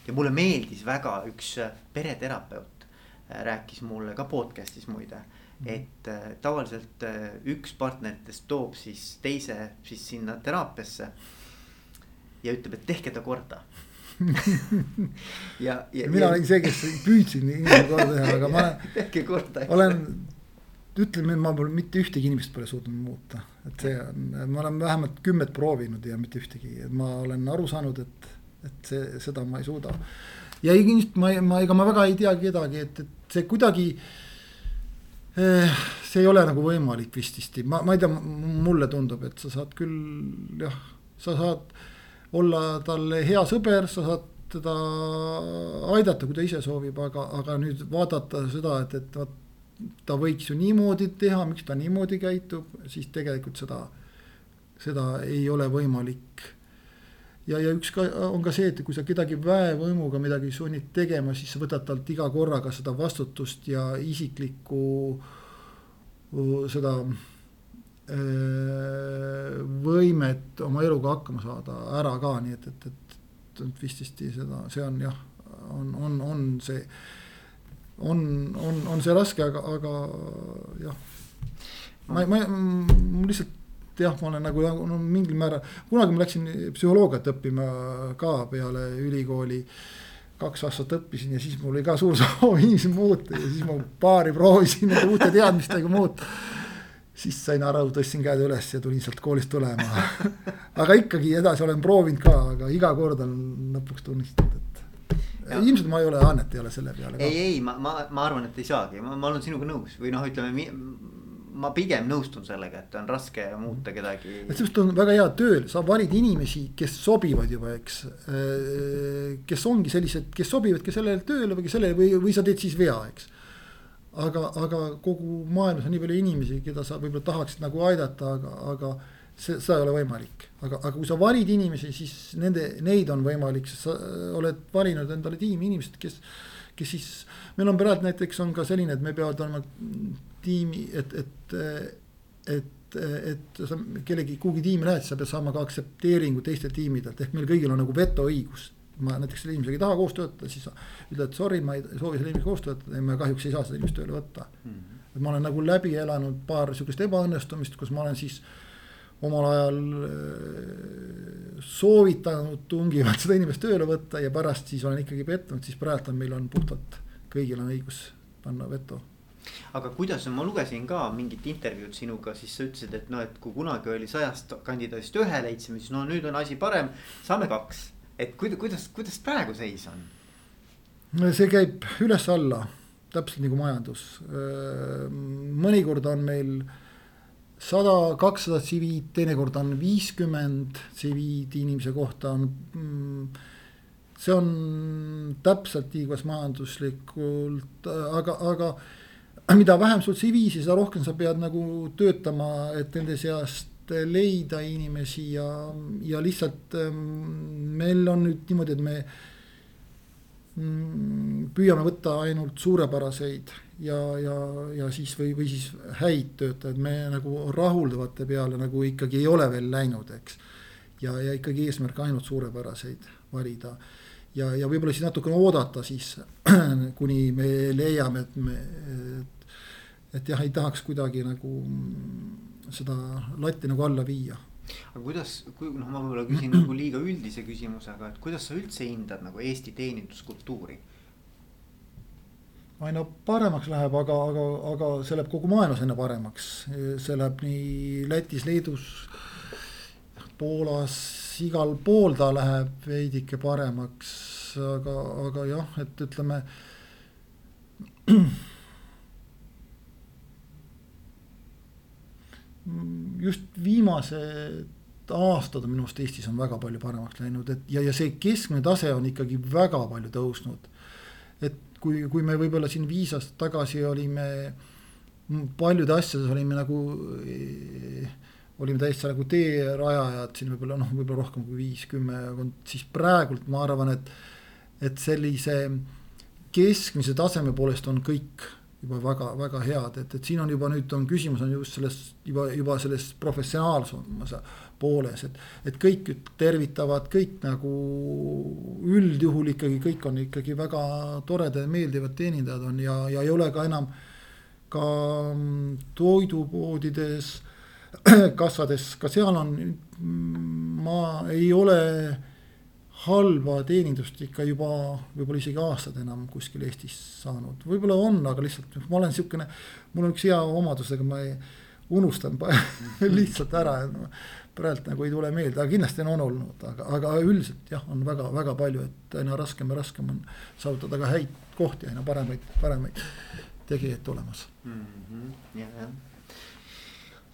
ja mulle meeldis väga üks äh, pereterapeut äh, rääkis mulle ka podcast'is muide mm. -hmm. et tavaliselt üks partneritest toob siis teise siis sinna teraapiasse. Ja ütleb, et tehke ta korda ja, ja. mina olin see, kes püüdsin inimesi korda teha, aga ma tehke korda. olen ütleme, ma pole mitte ühtegi inimest pole suutnud muuta, et see on, ma olen vähemalt kümmet proovinud ja mitte ühtegi, et ma olen aru saanud, et, et see, seda ma ei suuda. ja ilmselt ma, ma, ega ma väga ei tea kedagi, et, et see kuidagi eh,. see ei ole nagu võimalik vististi, ma, ma ei tea, mulle tundub, et sa saad küll jah, sa saad olla talle hea sõber, sa saad teda aidata, kui ta ise soovib, aga, aga nüüd vaadata seda, et, et vot ta võiks ju niimoodi teha, miks ta niimoodi käitub, siis tegelikult seda, seda ei ole võimalik. ja, ja üks ka on ka see, et kui sa kedagi väevõimuga midagi sunnid tegema, siis sa võtad talt iga korraga seda vastutust ja isiklikku seda võimet oma eluga hakkama saada ära ka, nii et, et, et, vististi seda, see on jah, on, on, on see. on, on, on see raske, aga, aga jah. ma, ma, ma lihtsalt jah, ma olen nagu no, mingil määral, kunagi ma läksin psühholoogiat õppima ka peale ülikooli kaks aastat õppisin ja siis mul oli ka suur soov inimesi muuta ja siis ma paari proovisin uute teadmistega muuta siis sain aru, tõstsin käed üles ja tulin sealt koolist tulema aga ikkagi edasi olen proovinud ka, aga iga kord on lõpuks tunnistanud, et ja. ilmselt ma ei ole, Annet ei ole selle peale. ei, ei, ma, ma, ma arvan, et ei saagi, ma, ma olen sinuga nõus või noh, ütleme ma pigem nõustun sellega, et on raske muuta kedagi. et sellest on väga hea tööl, sa valid inimesi, kes sobivad juba, eks. kes ongi sellised, kes sobivadki sellele tööle või sellele või, või sa teed siis vea, eks aga, aga kogu maailmas on nii palju inimesi, keda sa võib-olla tahaksid nagu aidata, aga, aga see, seda ei ole võimalik. aga, aga kui sa valid inimesi, siis nende, neid on võimalik, sest sa oled valinud endale tiimi inimesed, kes, kes siis. meil on praegu näiteks on ka selline, et me peavad olema tiimi, et, et, et et sa kellegi kuhugi tiimi lähed, sa pead saama ka aktsepteeringu teistelt tiimidelt, ehk meil kõigil on nagu vetoõigus ma näiteks selle inimesega ei taha koos töötada, siis ütled sorry, ma ei soovi selle inimesega koos töötada ja ma kahjuks ei saa seda inimest tööle võtta mm. -hmm. et ma olen nagu läbi elanud paar sihukest ebaõnnestumist, kus ma olen siis omal ajal äh, soovitanud tungivalt seda inimest tööle võtta ja pärast siis olen ikkagi pettunud, siis praegu on meil on puhtalt, kõigil on õigus panna veto aga kuidas, ma lugesin ka mingit intervjuud sinuga, siis sa ütlesid, et noh, et kui kunagi oli sajast kandidaadist ühe leidsime, siis no nüüd on asi parem, saame kaks et kuidas, kuidas, kuidas praegu seis on? see käib üles-alla, täpselt nagu majandus. mõnikord on meil sada, kakssada CV-d, teinekord on viiskümmend CV-d inimese kohta on. Mm, see on täpselt kuidas majanduslikult, aga, aga mida vähem sul CV-si, seda rohkem sa pead nagu töötama, et nende seast leida inimesi ja, ja lihtsalt ähm, meil on nüüd niimoodi, et me mm, püüame võtta ainult suurepäraseid ja, ja, ja siis või, või siis häid töötajaid, me nagu rahuldavate peale nagu ikkagi ei ole veel läinud, eks. ja, ja ikkagi eesmärk ainult suurepäraseid valida ja, ja võib-olla siis natukene oodata siis, kuni me leiame, et me, et, et jah, ei tahaks kuidagi nagu seda latti nagu alla viia. aga kuidas, kui noh, ma võib-olla küsin nagu liiga üldise küsimuse, aga et kuidas sa üldse hindad nagu Eesti teeninduskultuuri? aina paremaks läheb, aga, aga, aga see läheb kogu maailmas aina paremaks, see läheb nii Lätis, Leedus, Poolas, igal pool ta läheb veidike paremaks, aga, aga jah, et ütleme just viimased aastad minu arust Eestis on väga palju paremaks läinud, et ja, ja see keskmine tase on ikkagi väga palju tõusnud. et kui, kui me võib-olla siin viis aastat tagasi olime paljude asjades olime nagu eh, olime täitsa nagu teerajajad siin võib-olla noh, võib-olla rohkem kui viis, kümme, siis praegult ma arvan, et, et sellise keskmise taseme poolest on kõik juba väga-väga head, et, et siin on juba nüüd on küsimus on just selles juba, juba selles professionaalsumas pooles, et. et kõik tervitavad, kõik nagu üldjuhul ikkagi kõik on ikkagi väga toredad ja meeldivad teenindajad on ja, ja ei ole ka enam. ka toidupoodides, kassades, ka seal on, ma ei ole halba teenindust ikka juba võib-olla isegi aastad enam kuskil Eestis saanud, võib-olla on, aga lihtsalt ma olen siukene. mul on üks hea omadus, ega ma ei, unustan lihtsalt ära, praegu nagu ei tule meelde, aga kindlasti on olnud, aga, aga üldiselt jah, on väga-väga palju, et aina raskem ja raskem on saavutada ka häid kohti, aina paremaid, paremaid tegijaid tulemas mm. -hmm. ja, jah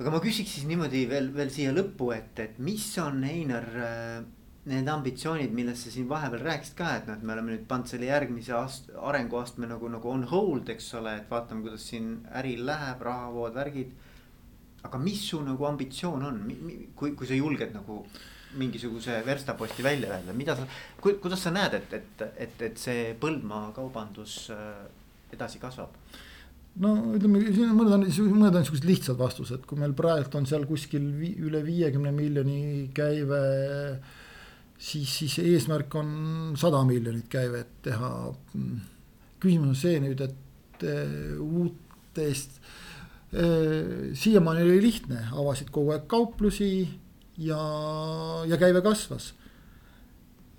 aga ma küsiks siis niimoodi veel, veel siia lõppu, et, et mis on Einar äh, need ambitsioonid, millest sa siin vahepeal rääkisid ka, et noh, et me oleme nüüd pannud selle järgmise aast-, arenguastme nagu, nagu on hold, eks ole, et vaatame, kuidas siin äril läheb, rahavood, värgid. aga mis su nagu ambitsioon on, kui, kui sa julged nagu mingisuguse verstaposti välja öelda, mida sa, kuidas sa näed, et, et, et, et see Põldmaa kaubandus äh, edasi kasvab? no ütleme, siin mõned on, mõned on siuksed lihtsad vastused, kui meil praegu on seal kuskil vi, üle viiekümne miljoni käive. Siis, siis eesmärk on sada miljonit käivet teha. küsimus on see nüüd, et uh, uutest uh,, siiamaani oli lihtne, avasid kogu aeg kauplusi ja, ja käive kasvas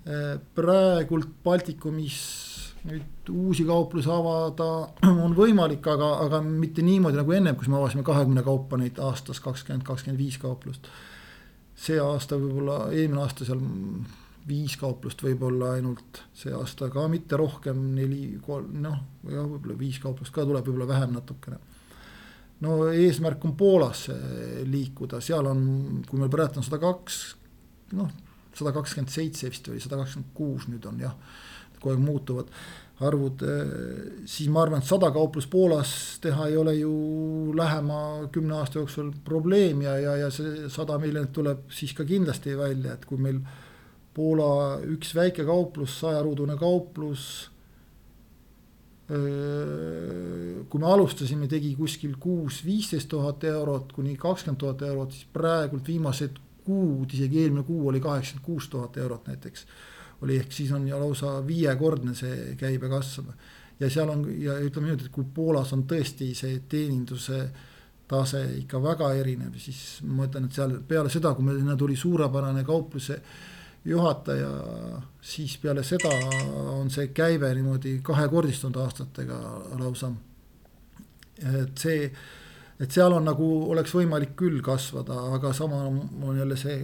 uh,. praegult Baltikumis nüüd uusi kauplusi avada on võimalik, aga, aga mitte niimoodi nagu ennem, kus me avasime kahekümne kaupa neid aastas kakskümmend, kakskümmend viis kauplust. See aasta võib-olla, eelmine aasta seal viis kauplust võib-olla ainult, see aasta ka mitte rohkem, neli, kolm, noh, jah, võib-olla viis kauplust ka tuleb, võib-olla vähem natukene. no eesmärk on Poolasse liikuda, seal on, kui meil praegu on sada kaks, noh, sada kakskümmend seitse vist oli, sada kakskümmend kuus nüüd on jah kogu aeg muutuvad arvud, eh, siis ma arvan, et sada kauplust Poolas teha ei ole ju lähema kümne aasta jooksul probleem ja, ja, ja see sada miljonit tuleb siis ka kindlasti välja, et kui meil Poola üks väike kauplus, sajaruudune kauplus. Eh, kui me alustasime, tegi kuskil kuus, viisteist tuhat eurot kuni kakskümmend tuhat eurot, siis praegult viimased kuud, isegi eelmine kuu oli kaheksakümmend kuus tuhat eurot näiteks oli, ehk siis on lausa viiekordne see käibe kasv. ja seal on ja ütleme niimoodi, et kui Poolas on tõesti see teeninduse tase ikka väga erinev, siis ma ütlen, et seal peale seda, kui meil tuli suurepärane kaupluse juhataja, siis peale seda on see käive niimoodi kahekordistunud aastatega lausa. et see, et seal on nagu oleks võimalik küll kasvada, aga sama on jälle see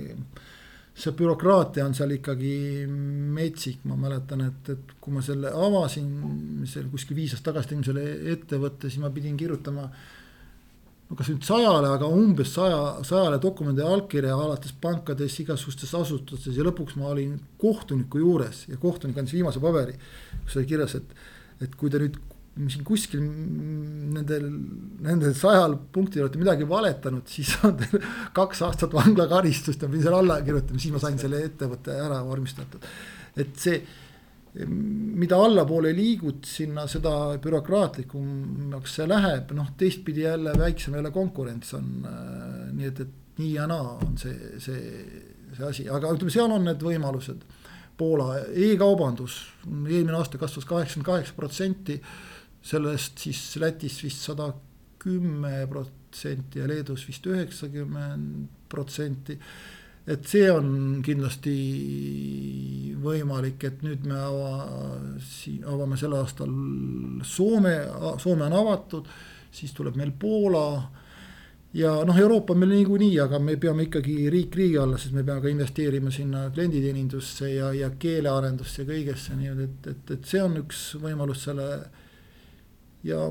see bürokraatia on seal ikkagi metsik, ma mäletan, et, et kui ma selle avasin, seal kuskil viis aastat tagasi tegin selle ettevõtte, siis ma pidin kirjutama. no kas nüüd sajale, aga umbes saja, sajale dokumendi allkirja alates pankades, igasugustes asutustes ja lõpuks ma olin kohtuniku juures ja kohtunik andis viimase paberi. kus oli kirjas, et, et kui te nüüd siin kuskil nendel, nendel sajal punktil olete midagi valetanud, siis on teil kaks aastat vanglakaristust ja pidin selle alla kirjutama, siis ma sain selle ettevõtte ära vormistatud. et see, mida allapoole liigud sinna, seda bürokraatlikumaks see läheb, noh teistpidi jälle väiksem jälle konkurents on nii et, et nii ja naa on see, see, see asi, aga ütleme, seal on need võimalused. Poola e-kaubandus eelmine aasta kasvas kaheksakümmend kaheksa protsenti sellest siis Lätis vist sada kümme protsenti ja Leedus vist üheksakümmend protsenti. et see on kindlasti võimalik, et nüüd me ava, avame sel aastal Soome, Soome on avatud, siis tuleb meil Poola ja noh, Euroopa meil niikuinii, aga me peame ikkagi riik riigi alla, sest me peame ka investeerima sinna klienditeenindusse ja, ja keelearendusse ja kõigesse, nii et, et, et see on üks võimalus selle ja,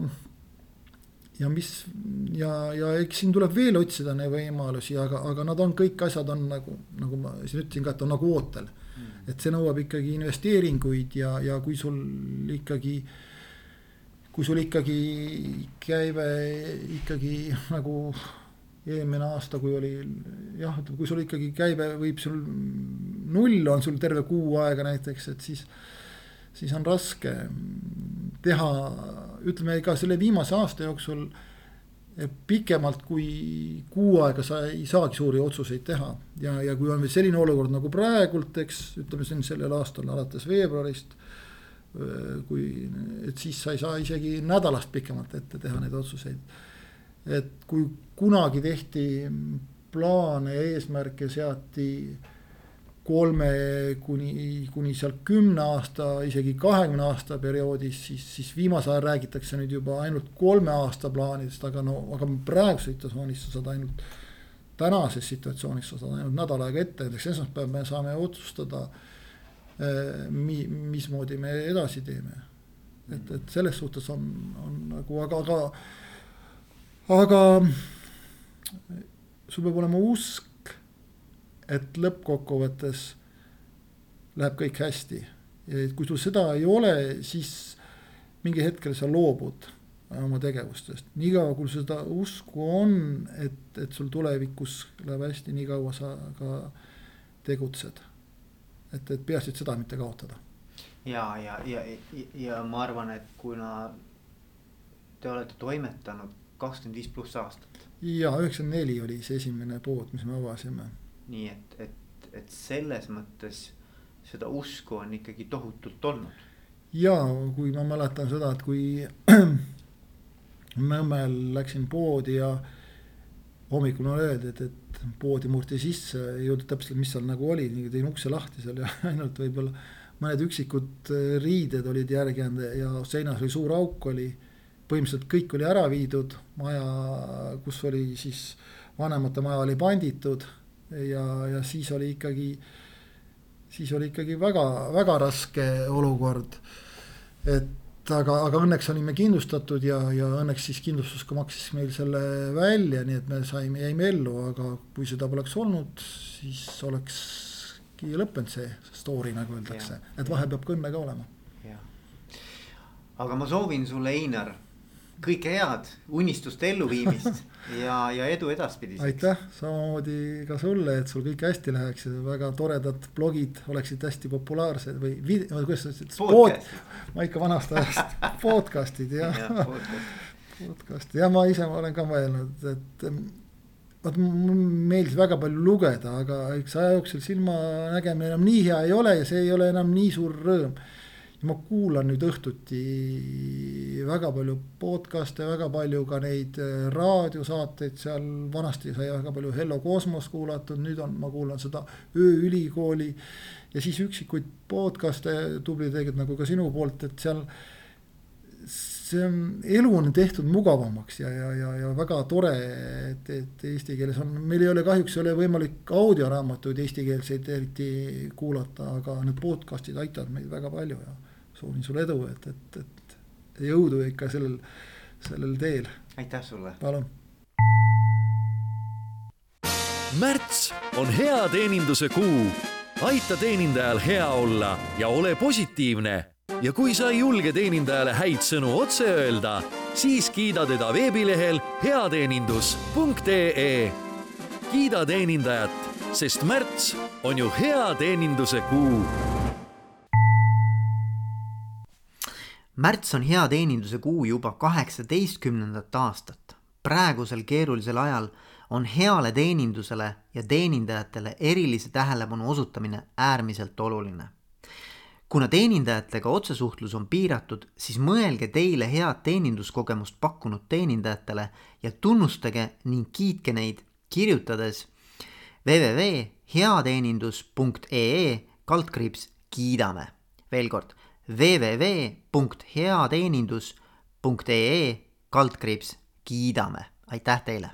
ja mis ja, ja eks siin tuleb veel otsida neid võimalusi, aga, aga nad on kõik asjad on nagu, nagu ma siin ütlesin ka, et on nagu ootel. Mm.. et see nõuab ikkagi investeeringuid ja, ja kui sul ikkagi, kui sul ikkagi käive ikkagi nagu eelmine aasta, kui oli jah, ütleme, kui sul ikkagi käive võib sul null on sul terve kuu aega näiteks, et siis siis on raske teha, ütleme ka selle viimase aasta jooksul pikemalt kui kuu aega sa ei saagi suuri otsuseid teha. ja, ja kui on veel selline olukord nagu praegult, eks ütleme siin sellel aastal alates veebruarist. kui, et siis sa ei saa isegi nädalast pikemalt ette teha neid otsuseid. et kui kunagi tehti plaane eesmärke seati kolme kuni, kuni seal kümne aasta, isegi kahekümne aasta perioodis, siis, siis viimasel ajal räägitakse nüüd juba ainult kolme aasta plaanidest, aga no, aga praeguses situatsioonis sa saad ainult. tänases situatsioonis sa saad ainult nädal aega ette, näiteks esmaspäeval me saame otsustada eh,. Mi, mismoodi me edasi teeme. et, et selles suhtes on, on nagu, aga, aga, aga sul peab olema usk et lõppkokkuvõttes läheb kõik hästi. ja kui sul seda ei ole, siis mingi hetkel sa loobud oma tegevustest, niikaua kui seda usku on, et, et sul tulevikus läheb hästi, nii kaua sa ka tegutsed. et, et peaasi, et seda mitte kaotada. ja, ja, ja, ja ma arvan, et kuna te olete toimetanud kakskümmend viis pluss aastat. ja üheksakümmend neli oli see esimene pood, mis me avasime. Nii et, et, et selles mõttes seda usku on ikkagi tohutult olnud. ja kui ma mäletan seda, et kui Nõmmel läksin poodi ja hommikul mulle öeldi, et, et poodi murti sisse, ei jõudnud täpselt, mis seal nagu oli, tegin ukse lahti seal ja ainult võib-olla mõned üksikud riided olid järgi jäänud ja seinas oli suur auk oli. põhimõtteliselt kõik oli ära viidud, maja, kus oli siis vanemate maja oli panditud ja, ja siis oli ikkagi siis oli ikkagi väga-väga raske olukord. et aga, aga õnneks olime kindlustatud ja, ja õnneks siis kindlustus ka maksis meil selle välja, nii et me saime, jäime ellu, aga kui seda poleks olnud, siis olekski lõppenud see story, nagu öeldakse, et vahel peab ka õnne ka olema. aga ma soovin sulle, Einar kõike head, unistuste elluviimist ja, ja edu edaspidiseks. aitäh, samamoodi ka sulle, et sul kõik hästi läheks ja väga toredad blogid oleksid hästi populaarsed või vid-, kuidas sa ütlesid? Pod, ma ikka vanast ajast podcast'id jah ja,. podcast ja ma ise ma olen ka mõelnud, et vot mulle meeldis väga palju lugeda, aga eks aja jooksul silmanägemine enam nii hea ei ole ja see ei ole enam nii suur rõõm ma kuulan nüüd õhtuti väga palju podcast'e, väga palju ka neid äh, raadiosaateid seal, vanasti sai väga palju Hello Kosmos kuulatud, nüüd on, ma kuulan seda ööülikooli. ja siis üksikuid podcast'e tubli tegelikult nagu ka sinu poolt, et seal. see on, elu on tehtud mugavamaks ja, ja, ja, ja väga tore, et, et eesti keeles on, meil ei ole kahjuks ei ole võimalik audioraamatuid eestikeelseid eriti kuulata, aga need podcast'id aitavad meid väga palju ja soovin sulle edu, et, et, et jõudu ikka sellel, sellel teel. aitäh sulle. palun. märts on hea teeninduse kuu. aita teenindajal hea olla ja ole positiivne. ja kui sa ei julge teenindajale häid sõnu otse öelda, siis kiida teda veebilehel heateenindus.ee. kiida teenindajat, sest märts on ju hea teeninduse kuu märts on hea teeninduse kuu juba kaheksateistkümnendat aastat. praegusel keerulisel ajal on heale teenindusele ja teenindajatele erilise tähelepanu osutamine äärmiselt oluline. kuna teenindajatega otsesuhtlus on piiratud, siis mõelge teile head teeninduskogemust pakkunud teenindajatele ja tunnustage ning kiitke neid, kirjutades www.heateenindus.ee kaldkriips kiidame. veel kord www.heateenindus.ee kaldkriips kiidame, aitäh teile!